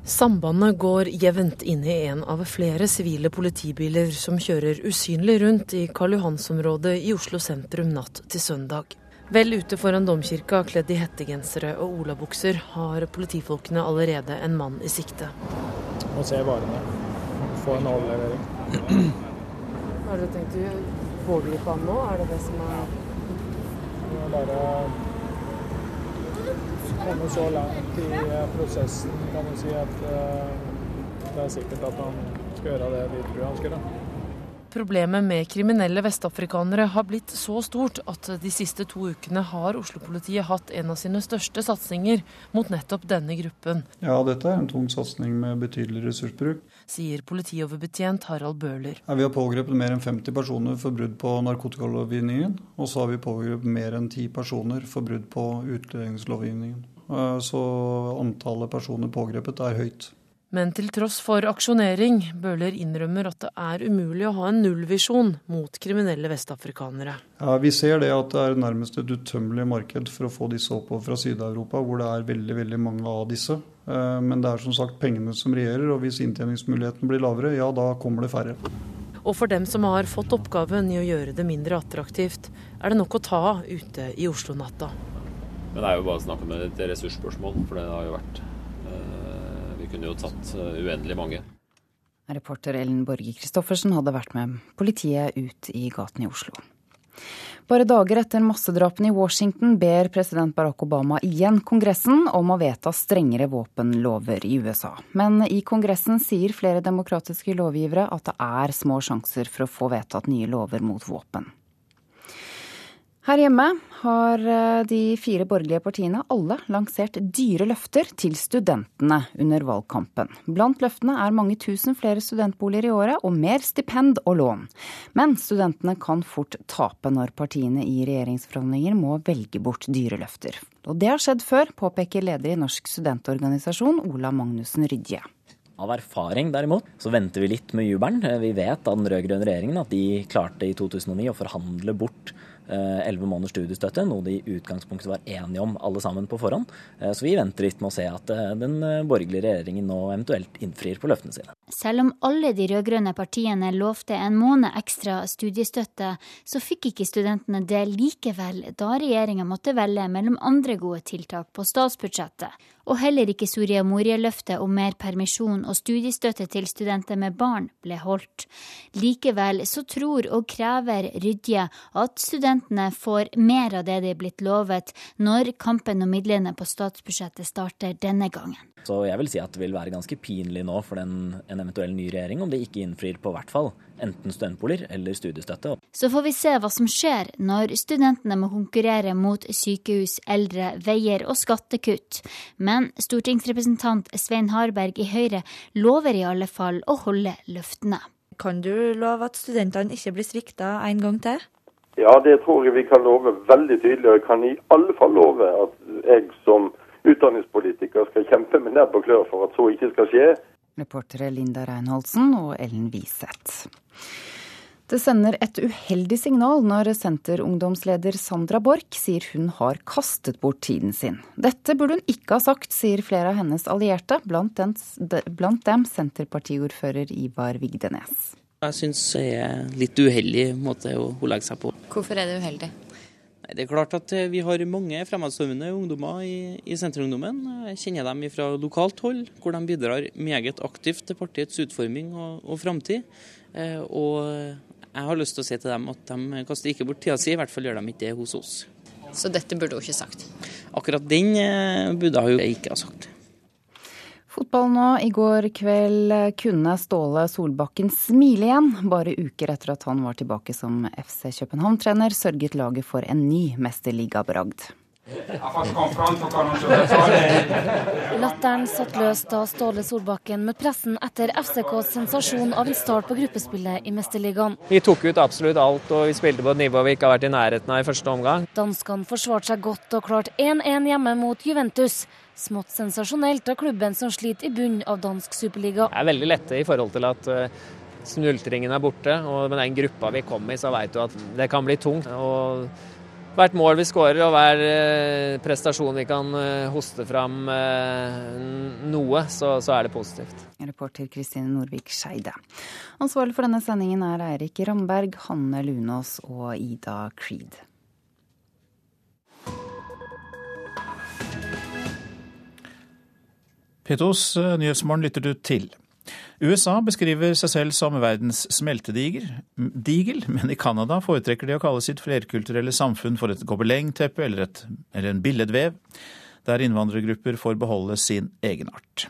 Sambandet går jevnt inn i en av flere sivile politibiler som kjører usynlig rundt i Karl Johans-området i Oslo sentrum natt til søndag. Vel ute foran domkirka, kledd i hettegensere og olabukser, har politifolkene allerede en mann i sikte. Må se varene. Få en overlevering. Har dere tenkt å pågripe ham nå? Er det det som er Det er bare komme så langt i eh, prosessen, kan du si, at eh, det er sikkert at han skal gjøre det vi tror han skal gjøre. Problemet med kriminelle vestafrikanere har blitt så stort at de siste to ukene har Oslo-politiet hatt en av sine største satsinger mot nettopp denne gruppen. Ja, dette er en tung satsing med betydelig ressursbruk. Sier politioverbetjent Harald Bøhler. Ja, vi har pågrepet mer enn 50 personer for brudd på narkotikalovgivningen. Og så har vi pågrepet mer enn 10 personer for brudd på utlendingslovgivningen. Eh, Så antallet personer pågrepet er høyt. Men til tross for aksjonering, Bøhler innrømmer at det er umulig å ha en nullvisjon mot kriminelle vestafrikanere. Ja, Vi ser det at det er nærmest et utømmelig marked for å få disse oppover fra Syd-Europa, hvor det er veldig veldig mange av disse. Eh, Men det er som sagt pengene som regjerer, og hvis inntjeningsmuligheten blir lavere, ja da kommer det færre. Og for dem som har fått oppgaven i å gjøre det mindre attraktivt, er det nok å ta ute i Oslo-natta. Men det er jo bare snakk om et ressursspørsmål, for det har jo vært Vi kunne jo tatt eh, uendelig mange. Reporter Ellen Borge Christoffersen hadde vært med politiet ut i gaten i Oslo. Bare dager etter massedrapene i Washington ber president Barack Obama igjen Kongressen om å vedta strengere våpenlover i USA. Men i Kongressen sier flere demokratiske lovgivere at det er små sjanser for å få vedtatt nye lover mot våpen. Her hjemme har eh, de fire borgerlige partiene alle lansert dyre løfter til studentene under valgkampen. Blant løftene er mange tusen flere studentboliger i året og mer stipend og lån. Men studentene kan fort tape når partiene i regjeringsforhandlinger må velge bort dyre løfter. Og det har skjedd før, påpeker leder i Norsk studentorganisasjon Ola Magnussen Rydje. Av erfaring derimot, så venter vi litt med jubelen. Vi vet av den rød-grønne regjeringen at de klarte i 2009 å forhandle bort elleve måneders studiestøtte, noe de i utgangspunktet var enige om alle sammen på forhånd. Eh, Så vi venter litt med å se at eh, den eh, borgerlige regjeringen nå eventuelt innfrir på løftene sine. Selv om alle de rød-grønne partiene lovte en måned ekstra studiestøtte, så fikk ikke studentene det likevel, da regjeringa måtte velge mellom andre gode tiltak på statsbudsjettet. Og heller ikke Soria Moria-løftet om mer permisjon og studiestøtte til studenter med barn ble holdt. Likevel så tror og krever Rydje at studentene får mer av det de er blitt lovet, når kampen om midlene på statsbudsjettet starter denne gangen. Så jeg vil si at det vil være ganske pinlig nå for den, en eventuell ny regjering om de ikke innfrir på hvert fall enten studentboliger eller studiestøtte. Så får vi se hva som skjer når studentene må konkurrere mot sykehus, eldre, veier og skattekutt. Men stortingsrepresentant Svein Harberg i Høyre lover i alle fall å holde løftene. Kan du love at studentene ikke blir svikta en gang til? Ja, det tror jeg vi kan love veldig tydelig. Og jeg kan i alle fall love at jeg som utdanningspolitiker skal kjempe med nebb og klør for at så ikke skal skje. Reportere Linda Reinholdsen og Ellen Wiseth. Det sender et uheldig signal når Senterungdomsleder Sandra Borch sier hun har kastet bort tiden sin. Dette burde hun ikke ha sagt, sier flere av hennes allierte, blant, den, blant dem Senterpartiordfører Ivar Vigdenes. Jeg syns det er litt uheldig måte å hun legger seg på. Hvorfor er det uheldig? Det er klart at Vi har mange fremadstormende ungdommer i, i Senterungdommen. Jeg kjenner dem fra lokalt hold, hvor de bidrar meget aktivt til partiets utforming og, og framtid. Eh, og jeg har lyst til å si til dem at de kaster ikke bort tida si, i hvert fall gjør de ikke det hos oss. Så dette burde hun ikke sagt? Akkurat den eh, burde hun ikke ha sagt. Fotball nå. I går kveld kunne Ståle Solbakken smile igjen. Bare uker etter at han var tilbake som FC København-trener, sørget laget for en ny mesterligabragd. Latteren satt løs da Ståle Solbakken møtte pressen etter FCKs sensasjon av en start på gruppespillet i Mesterligaen. Vi tok ut absolutt alt, og vi spilte på et nivå vi ikke har vært i nærheten av i første omgang. Danskene forsvarte seg godt og klarte 1-1 hjemme mot Juventus. Smått sensasjonelt av klubben som sliter i bunnen av dansk superliga. Det er veldig lette i forhold til at eh, snultringen er borte, og med den gruppa vi kom i, så veit du at det kan bli tungt. og hvert mål vi skårer og hver eh, prestasjon vi kan eh, hoste fram noe, så, så er det positivt. Reporter Kristine Norvik Skeide. Ansvarlig for denne sendingen er Eirik Ramberg, Hanne Lunås og Ida Creed. P2s Nyhetsmorgen lytter du til. USA beskriver seg selv som verdens smeltedigel, men i Canada foretrekker de å kalle sitt flerkulturelle samfunn for et gobelengteppe eller, eller en billedvev, der innvandrergrupper får beholde sin egenart.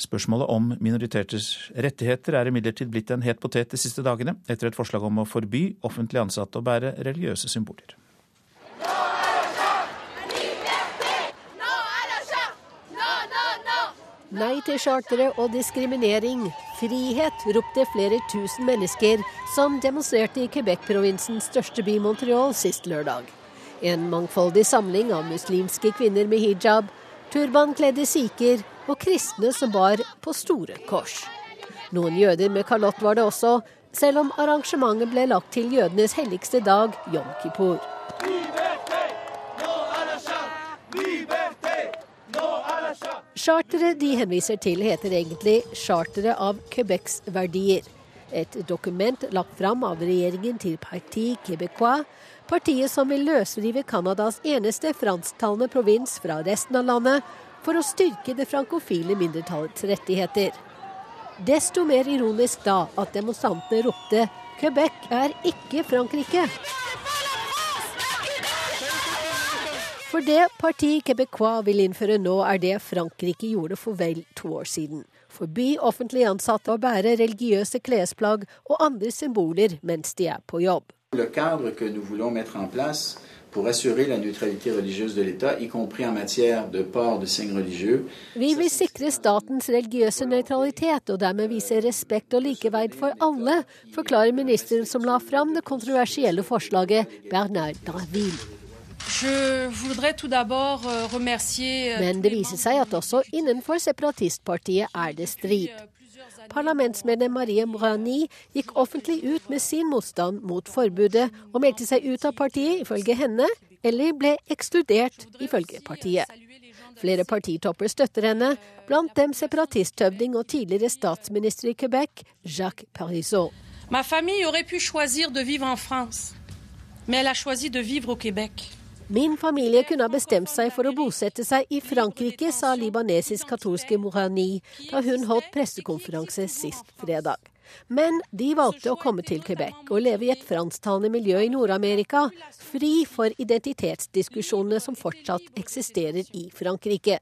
Spørsmålet om minoriteters rettigheter er imidlertid blitt en het potet de siste dagene, etter et forslag om å forby offentlig ansatte å bære religiøse symboler. Nei til chartere og diskriminering. Frihet, ropte flere tusen mennesker som demonstrerte i Quebec-provinsens største by Montreal sist lørdag. En mangfoldig samling av muslimske kvinner med hijab, turbankledde sikher og kristne som bar på store kors. Noen jøder med kalott var det også, selv om arrangementet ble lagt til jødenes helligste dag, jom kippur. Charteret de henviser til heter egentlig 'Charteret av Quebecs verdier'. Et dokument lagt fram av regjeringen til Parti Québécois, partiet som vil løsrive Canadas eneste fransktalende provins fra resten av landet for å styrke det frankofile mindretallets rettigheter. Desto mer ironisk da at demonstrantene ropte 'Quebec er ikke Frankrike'. For det partiet Québécois vil innføre nå, er det Frankrike gjorde for vel to år siden. Forby offentlig ansatte å bære religiøse klesplagg og andre symboler mens de er på jobb. Le cadre que nous voulons mettre en place pour assurer la neutralité religieuse de l'État, y compris en matière de port de signes religieux. Vi vil sikre statens religiøse nøytralitet og dermed vise respekt og likeverd for alle, forklarer ministeren som la fram det kontroversielle forslaget, Bernard Draville. Euh, Men det viser seg at også innenfor separatistpartiet er det strid. Parlamentsmedlem Marie Mourani gikk offentlig ut med sin motstand mot forbudet, og meldte seg ut av partiet, ifølge henne, eller ble ekskludert, ifølge partiet. Flere partitopper støtter henne, blant dem separatisthøvding og tidligere statsminister i Quebec, Jacques Parisot. Ma famille aurait pu choisir de vivre en France, mais elle a choisi de vivre au Québec. Min familie kunne ha bestemt seg for å bosette seg i Frankrike, sa libanesisk-katolske Mourani da hun holdt pressekonferanse sist fredag. Men de valgte å komme til Quebec og leve i et fransktalende miljø i Nord-Amerika, fri for identitetsdiskusjonene som fortsatt eksisterer i Frankrike.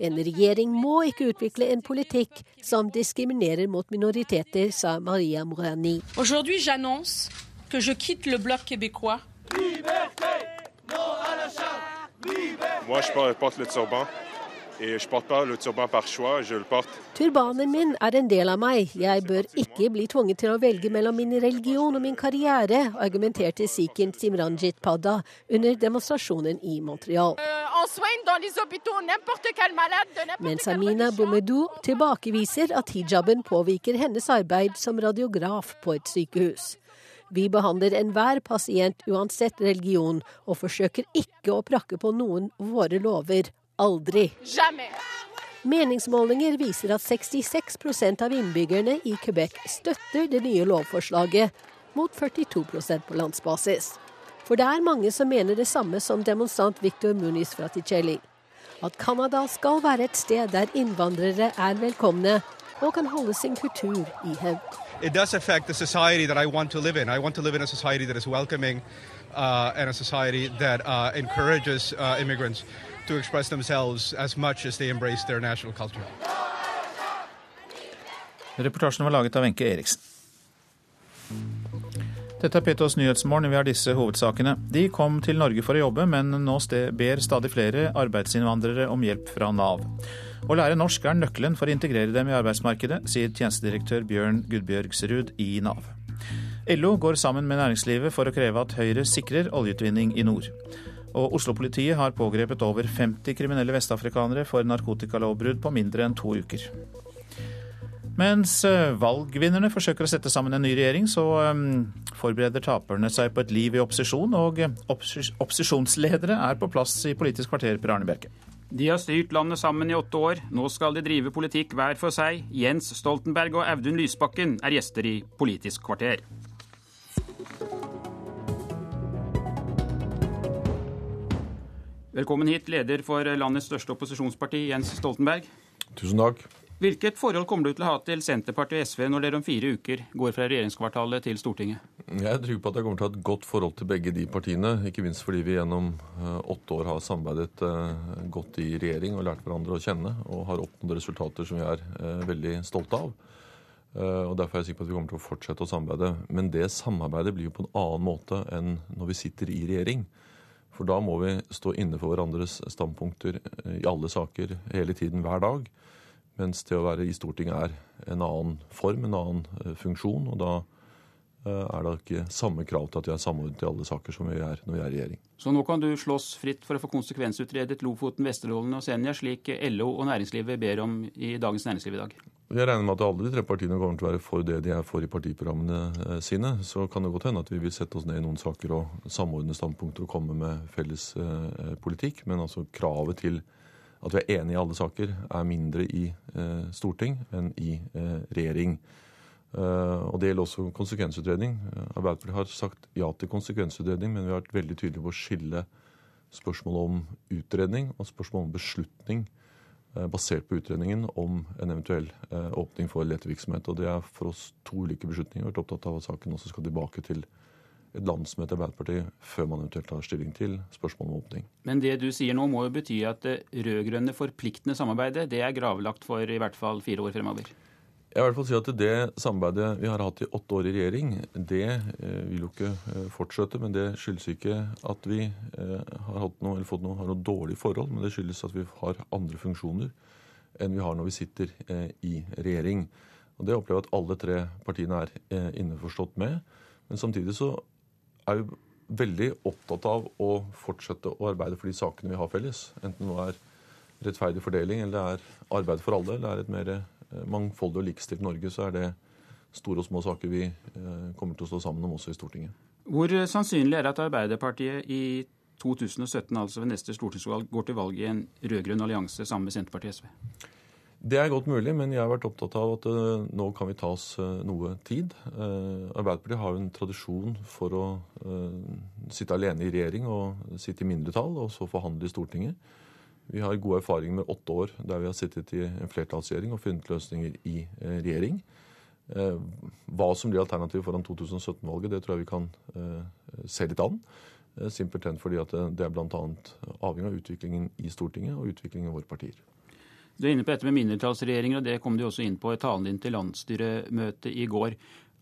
En regjering må ikke utvikle en politikk som diskriminerer mot minoriteter, sa Maria Mourani. Aujourd'hui, j'annonce que je quitte le bloc québécois. Liberté! Moi, je porte le turban. Et je porte pas le turban par choix, je le porte. Turbanen min er en del av meg. Jeg bør ikke bli tvunget til å velge mellom min religion og min karriere, argumenterte sikhen Simranjit Padda under demonstrasjonen i Montreal. Mens Amina Boumedou tilbakeviser at hijaben påvirker hennes arbeid som radiograf på et sykehus. Vi behandler enhver pasient uansett religion, og forsøker ikke å prakke på noen våre lover. Aldri. Meningsmålinger viser at 66% av innbyggerne i Quebec støtter det nye lovforslaget, mot 42% på landsbasis. For det er mange som mener det samme som demonstrant Victor Muniz Fraticelli. At Canada skal være et sted der innvandrere er velkomne og kan holde sin kultur i hevd it does affect the society that I want to live in. I want to live in a society that is welcoming uh, and a society that uh, encourages uh, immigrants to express themselves as much as they embrace their national culture. Reportasjen var laget av Wenche Eriksen. Dette er Petos Nyhetsmorgen. Vi har disse hovedsakene. De kom til Norge for å jobbe, men nå ber stadig flere arbeidsinnvandrere om hjelp fra Nav. Å lære norsk er nøkkelen for å integrere dem i arbeidsmarkedet, sier tjenestedirektør Bjørn Gudbjørgsrud i Nav. LO går sammen med næringslivet for å kreve at Høyre sikrer oljeutvinning i nord. Og Oslo-politiet har pågrepet over 50 kriminelle vestafrikanere for narkotikalovbrudd på mindre enn to uker. Mens eh, valgvinnerne forsøker å sette sammen en ny regjering, så um, forbereder taperne seg på et liv i opposisjon, og eh, opposisjonsledere er på plass i Politisk kvarter, Per Arne Bjerke. De har styrt landet sammen i åtte år. Nå skal de drive politikk hver for seg. Jens Stoltenberg og Audun Lysbakken er gjester i Politisk kvarter. Velkommen hit, leder for landets største opposisjonsparti, Jens Stoltenberg. Tusen takk. Hvilket forhold kommer du til å ha til Senterpartiet og SV når dere om fire uker går fra regjeringskvartalet til Stortinget? Jeg er trygg på at jeg kommer til å ha et godt forhold til begge de partiene. Ikke minst fordi vi gjennom eh, åtte år har samarbeidet eh, godt i regjering og lært hverandre å kjenne. Og har oppnådd resultater som vi er eh, veldig stolte av. Og Derfor er jeg sikker på at vi kommer til å fortsette å samarbeide. Men det samarbeidet blir jo på en annen måte enn når vi sitter i regjering. For da må vi stå inne for hverandres standpunkter i alle saker hele tiden, hver dag. Mens det å være i Stortinget er en annen form, en annen eh, funksjon. Og da eh, er det ikke samme krav til at vi er samordnet i alle saker som vi er når vi er i regjering. Så nå kan du slåss fritt for å få konsekvensutredet Lofoten, Vesterålen og Senja, slik LO og næringslivet ber om i Dagens Næringsliv i dag? Jeg regner med at alle de tre partiene kommer til å være for det de er for i partiprogrammene eh, sine. Så kan det godt hende at vi vil sette oss ned i noen saker og samordne standpunkter og komme med felles politikk. Men altså kravet til at vi er enige i alle saker, er mindre i eh, storting enn i eh, regjering. Eh, og Det gjelder også konsekvensutredning. Arbeiderpartiet har sagt ja til konsekvensutredning, men vi har vært veldig tydelige på å skille spørsmålet om utredning og spørsmålet om beslutning basert på utredningen om en eventuell åpning for letevirksomhet. Og Det er for oss to ulike beslutninger. Vi har vært opptatt av at saken også skal tilbake til et landsmøte i Arbeiderpartiet før man eventuelt tar stilling til spørsmålet om åpning. Men det du sier nå må jo bety at det rød-grønne forpliktende samarbeidet det er gravlagt for i hvert fall fire år fremover? Jeg vil i hvert fall si at Det samarbeidet vi har hatt i åtte år i regjering, det eh, vil jo ikke eh, fortsette. Men det skyldes ikke at vi har, har, noe, fått noe, har noe dårlig forhold, men det skyldes at vi har andre funksjoner enn vi har når vi sitter i regjering. Og Det opplever jeg at alle tre partiene er innforstått med. Men samtidig så er jo veldig opptatt av å fortsette å arbeide for de sakene vi har felles. Enten det er rettferdig fordeling, eller det er arbeid for alle, eller det er et mer eh, mangfoldig og likestilt Norge, så er det store og små saker vi eh, kommer til å stå sammen om også i Stortinget. Hvor sannsynlig er det at Arbeiderpartiet i 2017, altså ved neste stortingsvalg, går til valg i en rød-grønn allianse sammen med Senterpartiet og SV? Det er godt mulig, men jeg har vært opptatt av at uh, nå kan vi ta oss uh, noe tid. Uh, Arbeiderpartiet har jo en tradisjon for å sitte alene i regjering og sitte i mindretall, og så forhandle i Stortinget. Vi har gode erfaringer med åtte år der vi har sittet i en flertallsregjering og funnet løsninger i regjering. Hva som blir alternativet foran 2017-valget, det tror jeg vi kan se litt an. Simpelthen fordi at det er bl.a. avhengig av utviklingen i Stortinget og utviklingen i våre partier. Du er inne på dette med mindretallsregjeringer, og det kom du også inn på i talen din til landsstyremøtet i går.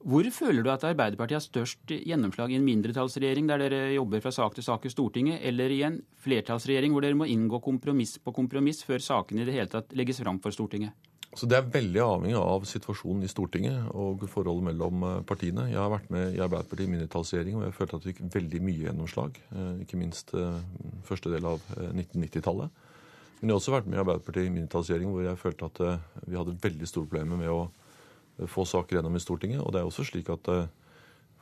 Hvor føler du at Arbeiderpartiet har størst gjennomslag i en mindretallsregjering der dere jobber fra sak til sak i Stortinget, eller i en flertallsregjering hvor dere må inngå kompromiss på kompromiss før sakene i det hele tatt legges fram for Stortinget? Så Det er veldig avhengig av situasjonen i Stortinget og forholdet mellom eh, partiene. Jeg har vært med i Arbeiderpartiet i mindretallsregjering, og jeg følte at vi fikk veldig mye gjennomslag. Eh, ikke minst eh, første del av 1990-tallet. Men jeg har også vært med i Arbeiderpartiet i mindretallsregjering hvor jeg følte at uh, vi hadde veldig store problemer med å uh, få saker gjennom i Stortinget. Og det er også slik at uh,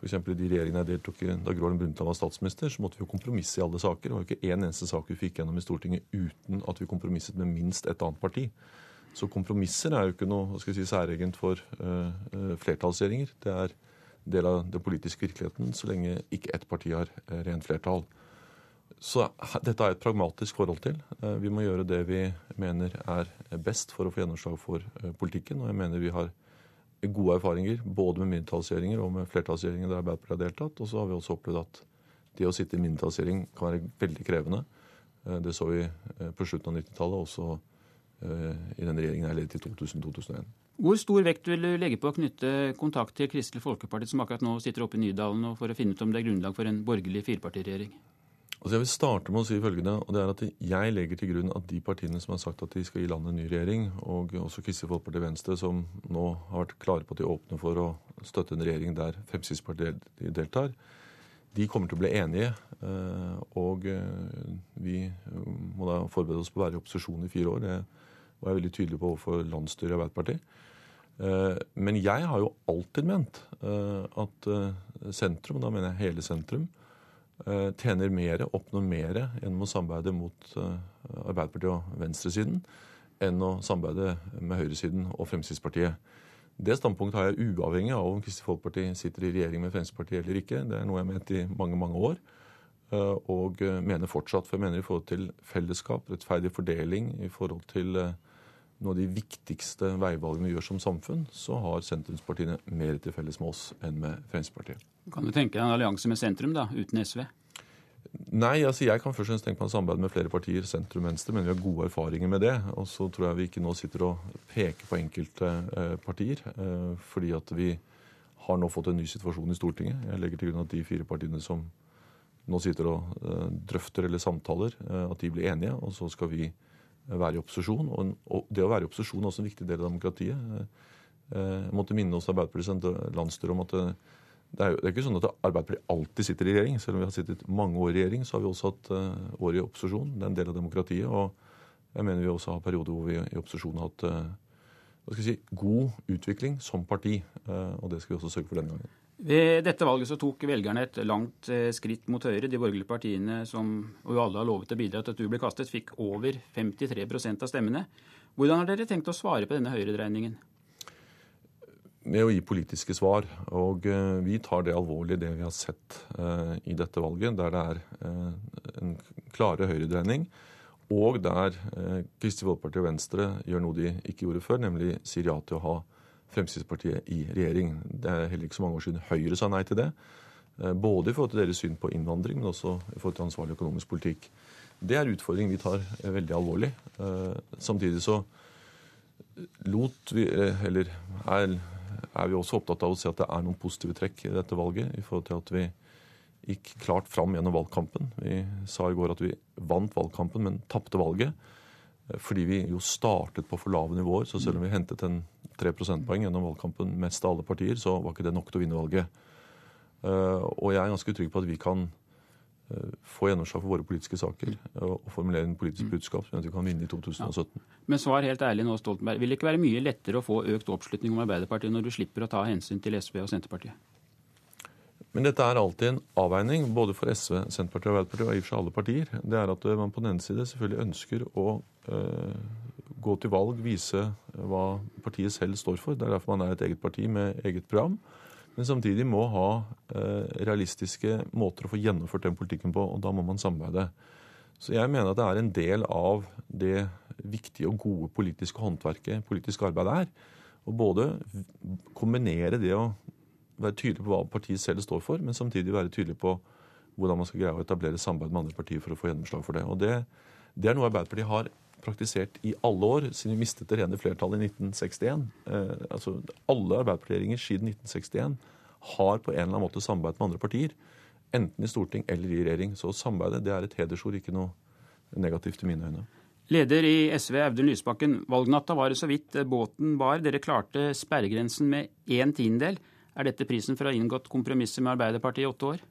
f.eks. i de regjeringene jeg deltok i da Gro Harlem Brundtland var statsminister, så måtte vi jo kompromisse i alle saker. Det var jo ikke én eneste sak vi fikk gjennom i Stortinget uten at vi kompromisset med minst et annet parti. Så kompromisser er jo ikke noe hva skal jeg si, særegent for uh, flertallsregjeringer. Det er del av den politiske virkeligheten så lenge ikke ett parti har rent flertall. Så dette er et pragmatisk forhold til. Eh, vi må gjøre det vi mener er best for å få gjennomslag for eh, politikken. Og jeg mener vi har gode erfaringer både med mindretallsregjeringer og med flertallsregjeringer der Arbeiderpartiet har deltatt. Og så har vi også opplevd at det å sitte i mindretallsregjering kan være veldig krevende. Eh, det så vi på slutten av 90-tallet, også i den regjeringen jeg ledet i 2000-2001. Hvor stor vekt vil du legge på å knytte kontakt til Kristelig Folkeparti, som akkurat nå sitter oppe i Nydalen, for å finne ut om det er grunnlag for en borgerlig firepartiregjering? Altså jeg vil starte med å si følgende, og det er at Jeg legger til grunn at de partiene som har sagt at de skal gi landet en ny regjering, og også Kristelig Folkeparti Venstre, som nå har vært klare på at de åpner for å støtte en regjering der Fremskrittspartiet deltar, de kommer til å bli enige. Eh, og eh, vi må da forberede oss på å være i opposisjon i fire år. Det var jeg veldig tydelig på overfor landsstyret i Arbeiderpartiet. Eh, men jeg har jo alltid ment at sentrum, da mener jeg hele sentrum, Eh, tjener mer, oppnår mer gjennom å samarbeide mot eh, Arbeiderpartiet og venstresiden enn å samarbeide med høyresiden og Fremskrittspartiet. Det standpunktet har jeg uavhengig av om Kristelig Folkeparti sitter i regjering med Fremskrittspartiet eller ikke. Det er noe jeg har ment i mange, mange år. Eh, og mener fortsatt. For jeg mener i forhold til fellesskap, rettferdig fordeling, i forhold til noe av de viktigste veivalgene vi gjør som samfunn, så har sentrumspartiene mer til felles med oss enn med Fremskrittspartiet. Kan du tenke deg en allianse med sentrum, da, uten SV? Nei, altså jeg kan først og fremst tenke en samarbeid med flere partier, sentrum venstre, men vi har gode erfaringer med det. Og så tror jeg vi ikke nå sitter og peker på enkelte eh, partier, eh, fordi at vi har nå fått en ny situasjon i Stortinget. Jeg legger til grunn at de fire partiene som nå sitter og eh, drøfter eller samtaler, at de blir enige, og så skal vi være i opposisjon. Og, og det å være i opposisjon er også en viktig del av demokratiet. Jeg måtte minne oss Arbeiderpartiets landsstyre om at det, er jo det er ikke sånn at Arbeiderpartiet alltid sitter i regjering. Selv om vi har sittet mange år i regjering, så har vi også hatt uh, år i opposisjon. Det er en del av demokratiet. Og jeg mener vi også har perioder hvor vi i opposisjon har hatt uh, si, god utvikling som parti. Uh, og det skal vi også sørge for denne gangen. Ved dette valget så tok velgerne et langt skritt mot Høyre. De borgerlige partiene, som jo alle har lovet å bidra til at du ble kastet, fikk over 53% av stemmene. Hvordan har dere tenkt å svare på denne høyredreiningen? Med å gi politiske svar. Og eh, vi tar det alvorlig, det vi har sett eh, i dette valget, der det er eh, en klare høyredreining. Og der Kristelig Folkeparti og Venstre gjør noe de ikke gjorde før, nemlig sier ja til å ha Fremskrittspartiet i regjering. Det er heller ikke så mange år siden Høyre sa nei til det. Både i forhold til deres syn på innvandring, men også i forhold til ansvarlig økonomisk politikk. Det er utfordring vi tar veldig alvorlig. Samtidig så lot vi, eller er er vi også opptatt av å se at det er noen positive trekk i dette valget. i forhold til at vi gikk klart fram gjennom valgkampen. Vi sa i går at vi vant valgkampen, men tapte valget. Fordi vi jo startet på for lave nivåer. Så selv om vi hentet en 3 prosentpoeng gjennom valgkampen mest av alle partier, så var ikke det nok til å vinne valget. Eh, og jeg er ganske trygg på at vi kan Eh, få gjennomslag for våre politiske saker og formulere en politisk budskap som vi kan vinne i 2017. Ja. Men svar helt ærlig nå, Stoltenberg. Vil det ikke være mye lettere å få økt oppslutning om Arbeiderpartiet når du slipper å ta hensyn til SV og Senterpartiet? Men dette er alltid en avveining, både for SV, Senterpartiet og Arbeiderpartiet, og i og for seg alle partier. Det er at man på den ene side selvfølgelig ønsker å øh, gå til valg, vise hva partiet selv står for. Det er derfor man er et eget parti med eget program men samtidig må ha eh, realistiske måter å få gjennomført den politikken på, og da må man samarbeide. Så jeg mener at det er en del av det viktige og gode politiske håndverket politisk arbeid er. Å både kombinere det å være tydelig på hva partiet selv står for, men samtidig være tydelig på hvordan man skal greie å etablere samarbeid med andre partier for å få gjennomslag for det. Og det, det er noe Arbeiderpartiet har praktisert i alle år, siden vi mistet det rene flertallet i 1961. Eh, altså Alle arbeiderpartiregjeringer siden 1961 har på en eller annen måte samarbeidet med andre partier. Enten i storting eller i regjering. Så samarbeidet det er et hedersord, ikke noe negativt i mine øyne. Leder i SV, Audun Lysbakken. Valgnatta var det så vidt båten bar. Dere klarte sperregrensen med én tiendedel. Er dette prisen for å ha inngått kompromisser med Arbeiderpartiet i åtte år?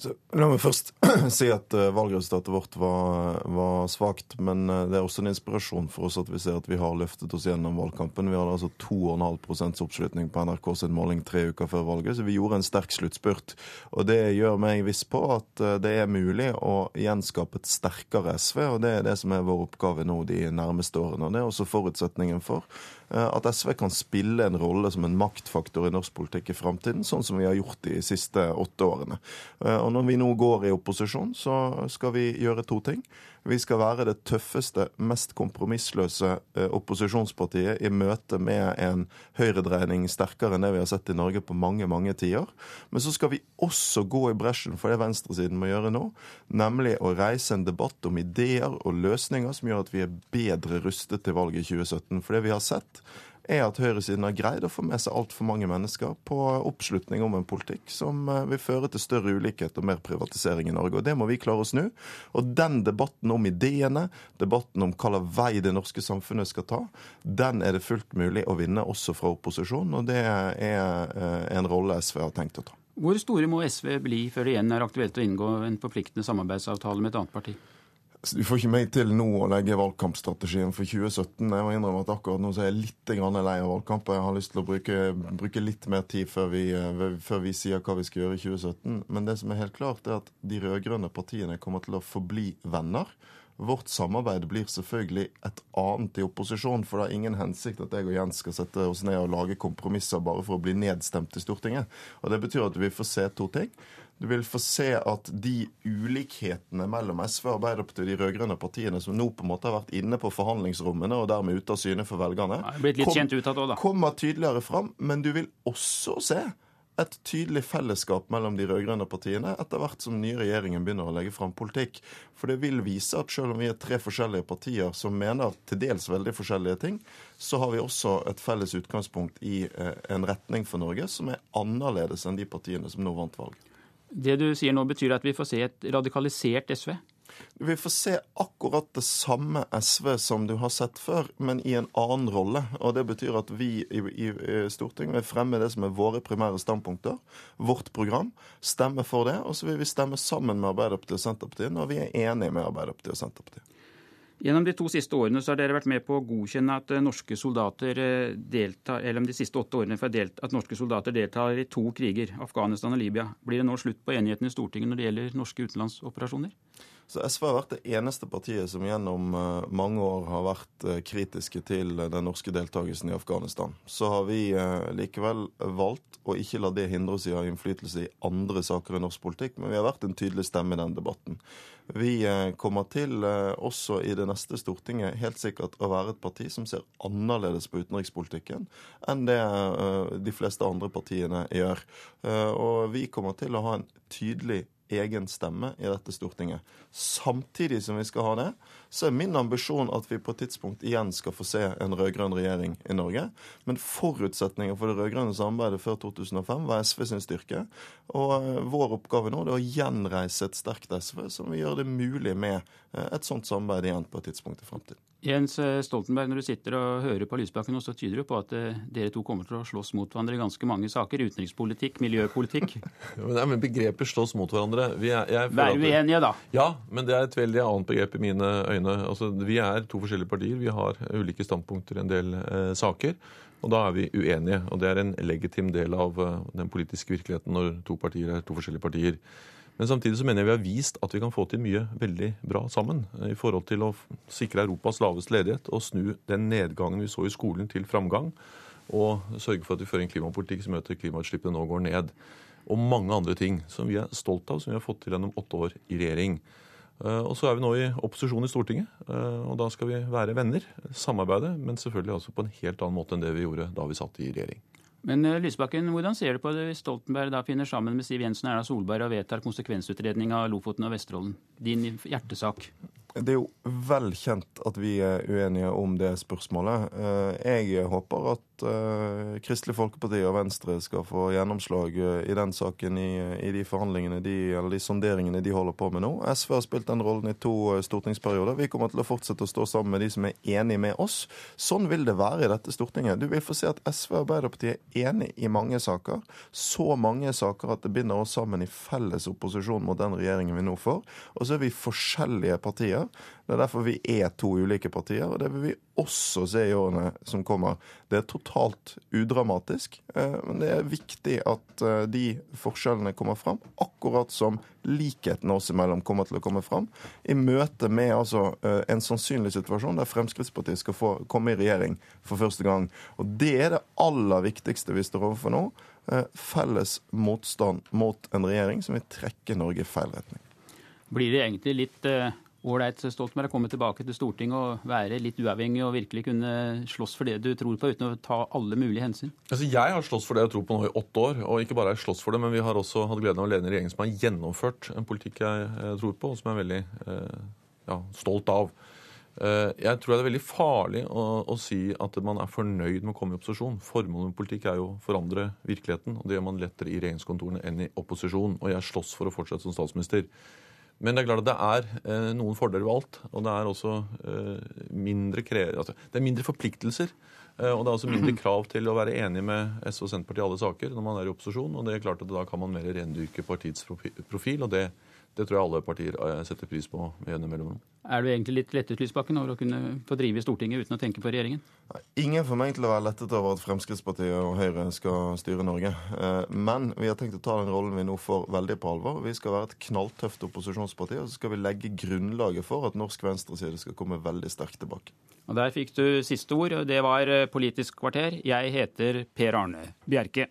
Så, la meg først si at uh, valgresultatet vårt var, var svakt. Men uh, det er også en inspirasjon for oss at vi ser at vi har løftet oss gjennom valgkampen. Vi hadde altså 2,5% oppslutning på NRK sin måling tre uker før valget, så vi gjorde en sterk sluttspurt. Og det gjør meg viss på at uh, det er mulig å gjenskape et sterkere SV, og det er det som er vår oppgave nå de nærmeste årene. Og det er også forutsetningen for at SV kan spille en rolle som en maktfaktor i norsk politikk i framtiden, sånn som vi har gjort de siste åtte årene. Og og når vi nå går i opposisjon, så skal vi gjøre to ting. Vi skal være det tøffeste, mest kompromissløse eh, opposisjonspartiet i møte med en høyredreining sterkere enn det vi har sett i Norge på mange mange tiår. Men så skal vi også gå i bresjen for det venstresiden må gjøre nå, nemlig å reise en debatt om ideer og løsninger som gjør at vi er bedre rustet til valget i 2017. For det vi har sett, er at høyresiden har greid å få med seg altfor mange mennesker på oppslutning om en politikk som eh, vil føre til større ulikhet og mer privatisering i Norge. Og Det må vi klare å snu. Og den debatten om ideene, debatten om hva vei det norske samfunnet skal ta, den er det fullt mulig å vinne også fra opposisjonen, og det er eh, en rolle SV har tenkt å ta. Hvor store må SV bli før det igjen er aktuelt å inngå en forpliktende samarbeidsavtale med et annet parti? Du får ikke meg til nå å legge valgkampstrategien for 2017. Jeg må innrømme at akkurat nå så er jeg litt lei av valgkamp. Jeg har lyst til å bruke, bruke litt mer tid før vi, før vi, sier hva vi skal gjøre i 2017. Men det som er helt klart, er at de rød-grønne partiene kommer til å forbli venner. Vårt samarbeid blir selvfølgelig et annet i opposisjon, for det har ingen hensikt at jeg og Jens skal sette oss ned og lage kompromisser bare for å bli nedstemt i Stortinget. Og Det betyr at vi får se to ting. Du vil få se at de ulikhetene mellom SV Arbeiderpartiet og de rød-grønne partiene som nå på en måte har vært inne på forhandlingsrommene og dermed ute av syne for velgerne, kom, kommer tydeligere fram. Men du vil også se et tydelig fellesskap mellom de rød-grønne partiene etter hvert som den nye regjeringen begynner å legge fram politikk. For det vil vise at selv om vi er tre forskjellige partier som mener til dels veldig forskjellige ting, så har vi også et felles utgangspunkt i eh, en retning for Norge som er annerledes enn de partiene som nå vant valget. Det du sier nå, betyr at vi får se et radikalisert SV? Vi får se akkurat det samme SV som du har sett før, men i en annen rolle. Og Det betyr at vi i, i, i Stortinget vil fremme det som er våre primære standpunkter, vårt program, stemme for det. Og så vil vi stemme sammen med Arbeiderpartiet og Senterpartiet når vi er enige med Arbeiderpartiet og Senterpartiet. Gjennom de to siste årene så har dere vært med på å godkjenne at eh, norske soldater eh, deltar, eller de siste åtte årene at norske soldater deltar i to kriger, Afghanistan og Libya. Blir det nå slutt på enigheten i Stortinget når det gjelder norske utenlandsoperasjoner? Så SV har vært det eneste partiet som gjennom eh, mange år har vært kritiske til den norske deltakelsen i Afghanistan. Så har vi likevel valgt å ikke la det hindre oss i å ha innflytelse i andre saker i norsk politikk, men vi har vært en tydelig stemme i den debatten. Vi eh, kommer til, eh, også i det neste Stortinget, helt sikkert å være et parti som ser annerledes på utenrikspolitikken enn det eh, de fleste andre partiene gjør. Og vi kommer til å ha en tydelig egen stemme i dette Stortinget. Samtidig som vi skal ha det, så er min ambisjon at vi på et tidspunkt igjen skal få se en rød-grønn regjering i Norge. Men forutsetningen for det rød-grønne samarbeidet før 2005 var SV sin styrke. Og eh, vår oppgave nå er å gjenreise et sterkt SV som vil gjøre det mulig med eh, et sånt samarbeid igjen på et tidspunkt i fremtiden. Jens eh, Stoltenberg, når du sitter og hører på Lysbakken, så tyder det på at dere to kommer til å slåss mot hverandre i ganske mange saker. Utenrikspolitikk, miljøpolitikk. ja, men begreper slåss mot hverandre. Vi er, Vær uenige, da. Ja, men det er et veldig annet begrep i mine øyne. Altså, vi er to forskjellige partier. Vi har ulike standpunkter i en del eh, saker. Og da er vi uenige. Og det er en legitim del av uh, den politiske virkeligheten når to partier er to forskjellige partier. Men samtidig så mener jeg vi har vist at vi kan få til mye veldig bra sammen. I forhold til å sikre Europas laveste ledighet og snu den nedgangen vi så i skolen, til framgang. Og sørge for at vi fører en klimapolitikk som gjør at klimautslippene nå går ned. Og mange andre ting som vi er stolt av, som vi har fått til gjennom åtte år i regjering. Eh, og så er vi nå i opposisjon i Stortinget, eh, og da skal vi være venner, samarbeide, men selvfølgelig altså på en helt annen måte enn det vi gjorde da vi satt i regjering. Men uh, Lysbakken, hvordan ser du på det hvis Stoltenberg da finner sammen med Siv Jensen og Erna Solberg og vedtar konsekvensutredning av Lofoten og Vesterålen? Din hjertesak. Det er jo vel kjent at vi er uenige om det spørsmålet. Eh, jeg håper at eh, Kristelig Folkeparti og Venstre skal få gjennomslag i den saken i, i de forhandlingene de, eller de sonderingene de holder på med nå. SV har spilt den rollen i to stortingsperioder. Vi kommer til å fortsette å stå sammen med de som er enige med oss. Sånn vil det være i dette Stortinget. Du vil få se at SV og Arbeiderpartiet er enig i mange saker. Så mange saker at det binder oss sammen i felles opposisjon mot den regjeringen vi nå får. Og så er vi forskjellige partier. Det er derfor vi er to ulike partier, og det vil vi også se i årene som kommer. Det er totalt udramatisk, eh, men det er viktig at eh, de forskjellene kommer fram, akkurat som likhetene oss imellom kommer til å komme fram, i møte med altså, eh, en sannsynlig situasjon der Fremskrittspartiet skal få komme i regjering for første gang. Og Det er det aller viktigste vi står overfor nå. Felles motstand mot en regjering som vil trekke Norge i feil retning. Blir det egentlig litt ålreit Stoltenberg å komme tilbake til Stortinget og være litt uavhengig og virkelig kunne slåss for det du tror på, uten å ta alle mulige hensyn? Altså, jeg har slåss for det jeg tror på nå i åtte år. Og ikke bare har jeg slåss for det, men vi har også hatt gleden av å lede en regjering som har gjennomført en politikk jeg, jeg tror på, og som jeg er veldig eh, ja, stolt av. Eh, jeg tror det er veldig farlig å, å, si at man er fornøyd med å komme i opposisjon. Formålet med politikk er jo å forandre virkeligheten, og det gjør man lettere i regjeringskontorene enn i opposisjon. Og jeg slåss for å fortsette som statsminister. Men det er klart at det er eh, noen fordeler ved alt. Og det er også eh, mindre, altså, det er mindre forpliktelser. Eh, og det er også mindre krav til å være enig med SV og Senterpartiet i alle saker når man er i opposisjon. Og det er klart at da kan man mer rendyrke partiets profil. og det det tror jeg alle partier eh, setter pris på. Er du egentlig litt lettet, Lysbakken, over å kunne få drive i Stortinget uten å tenke på regjeringen? Ingen får meg til å være lettet over at Fremskrittspartiet og Høyre skal styre Norge. Eh, men vi har tenkt å ta den rollen vi nå får veldig på alvor. Vi skal være et knalltøft opposisjonsparti, og så skal vi legge grunnlaget for at norsk venstreside skal komme veldig sterkt tilbake. Og Der fikk du siste ord, og det var eh, Politisk kvarter. Jeg heter Per Arne Bjerke.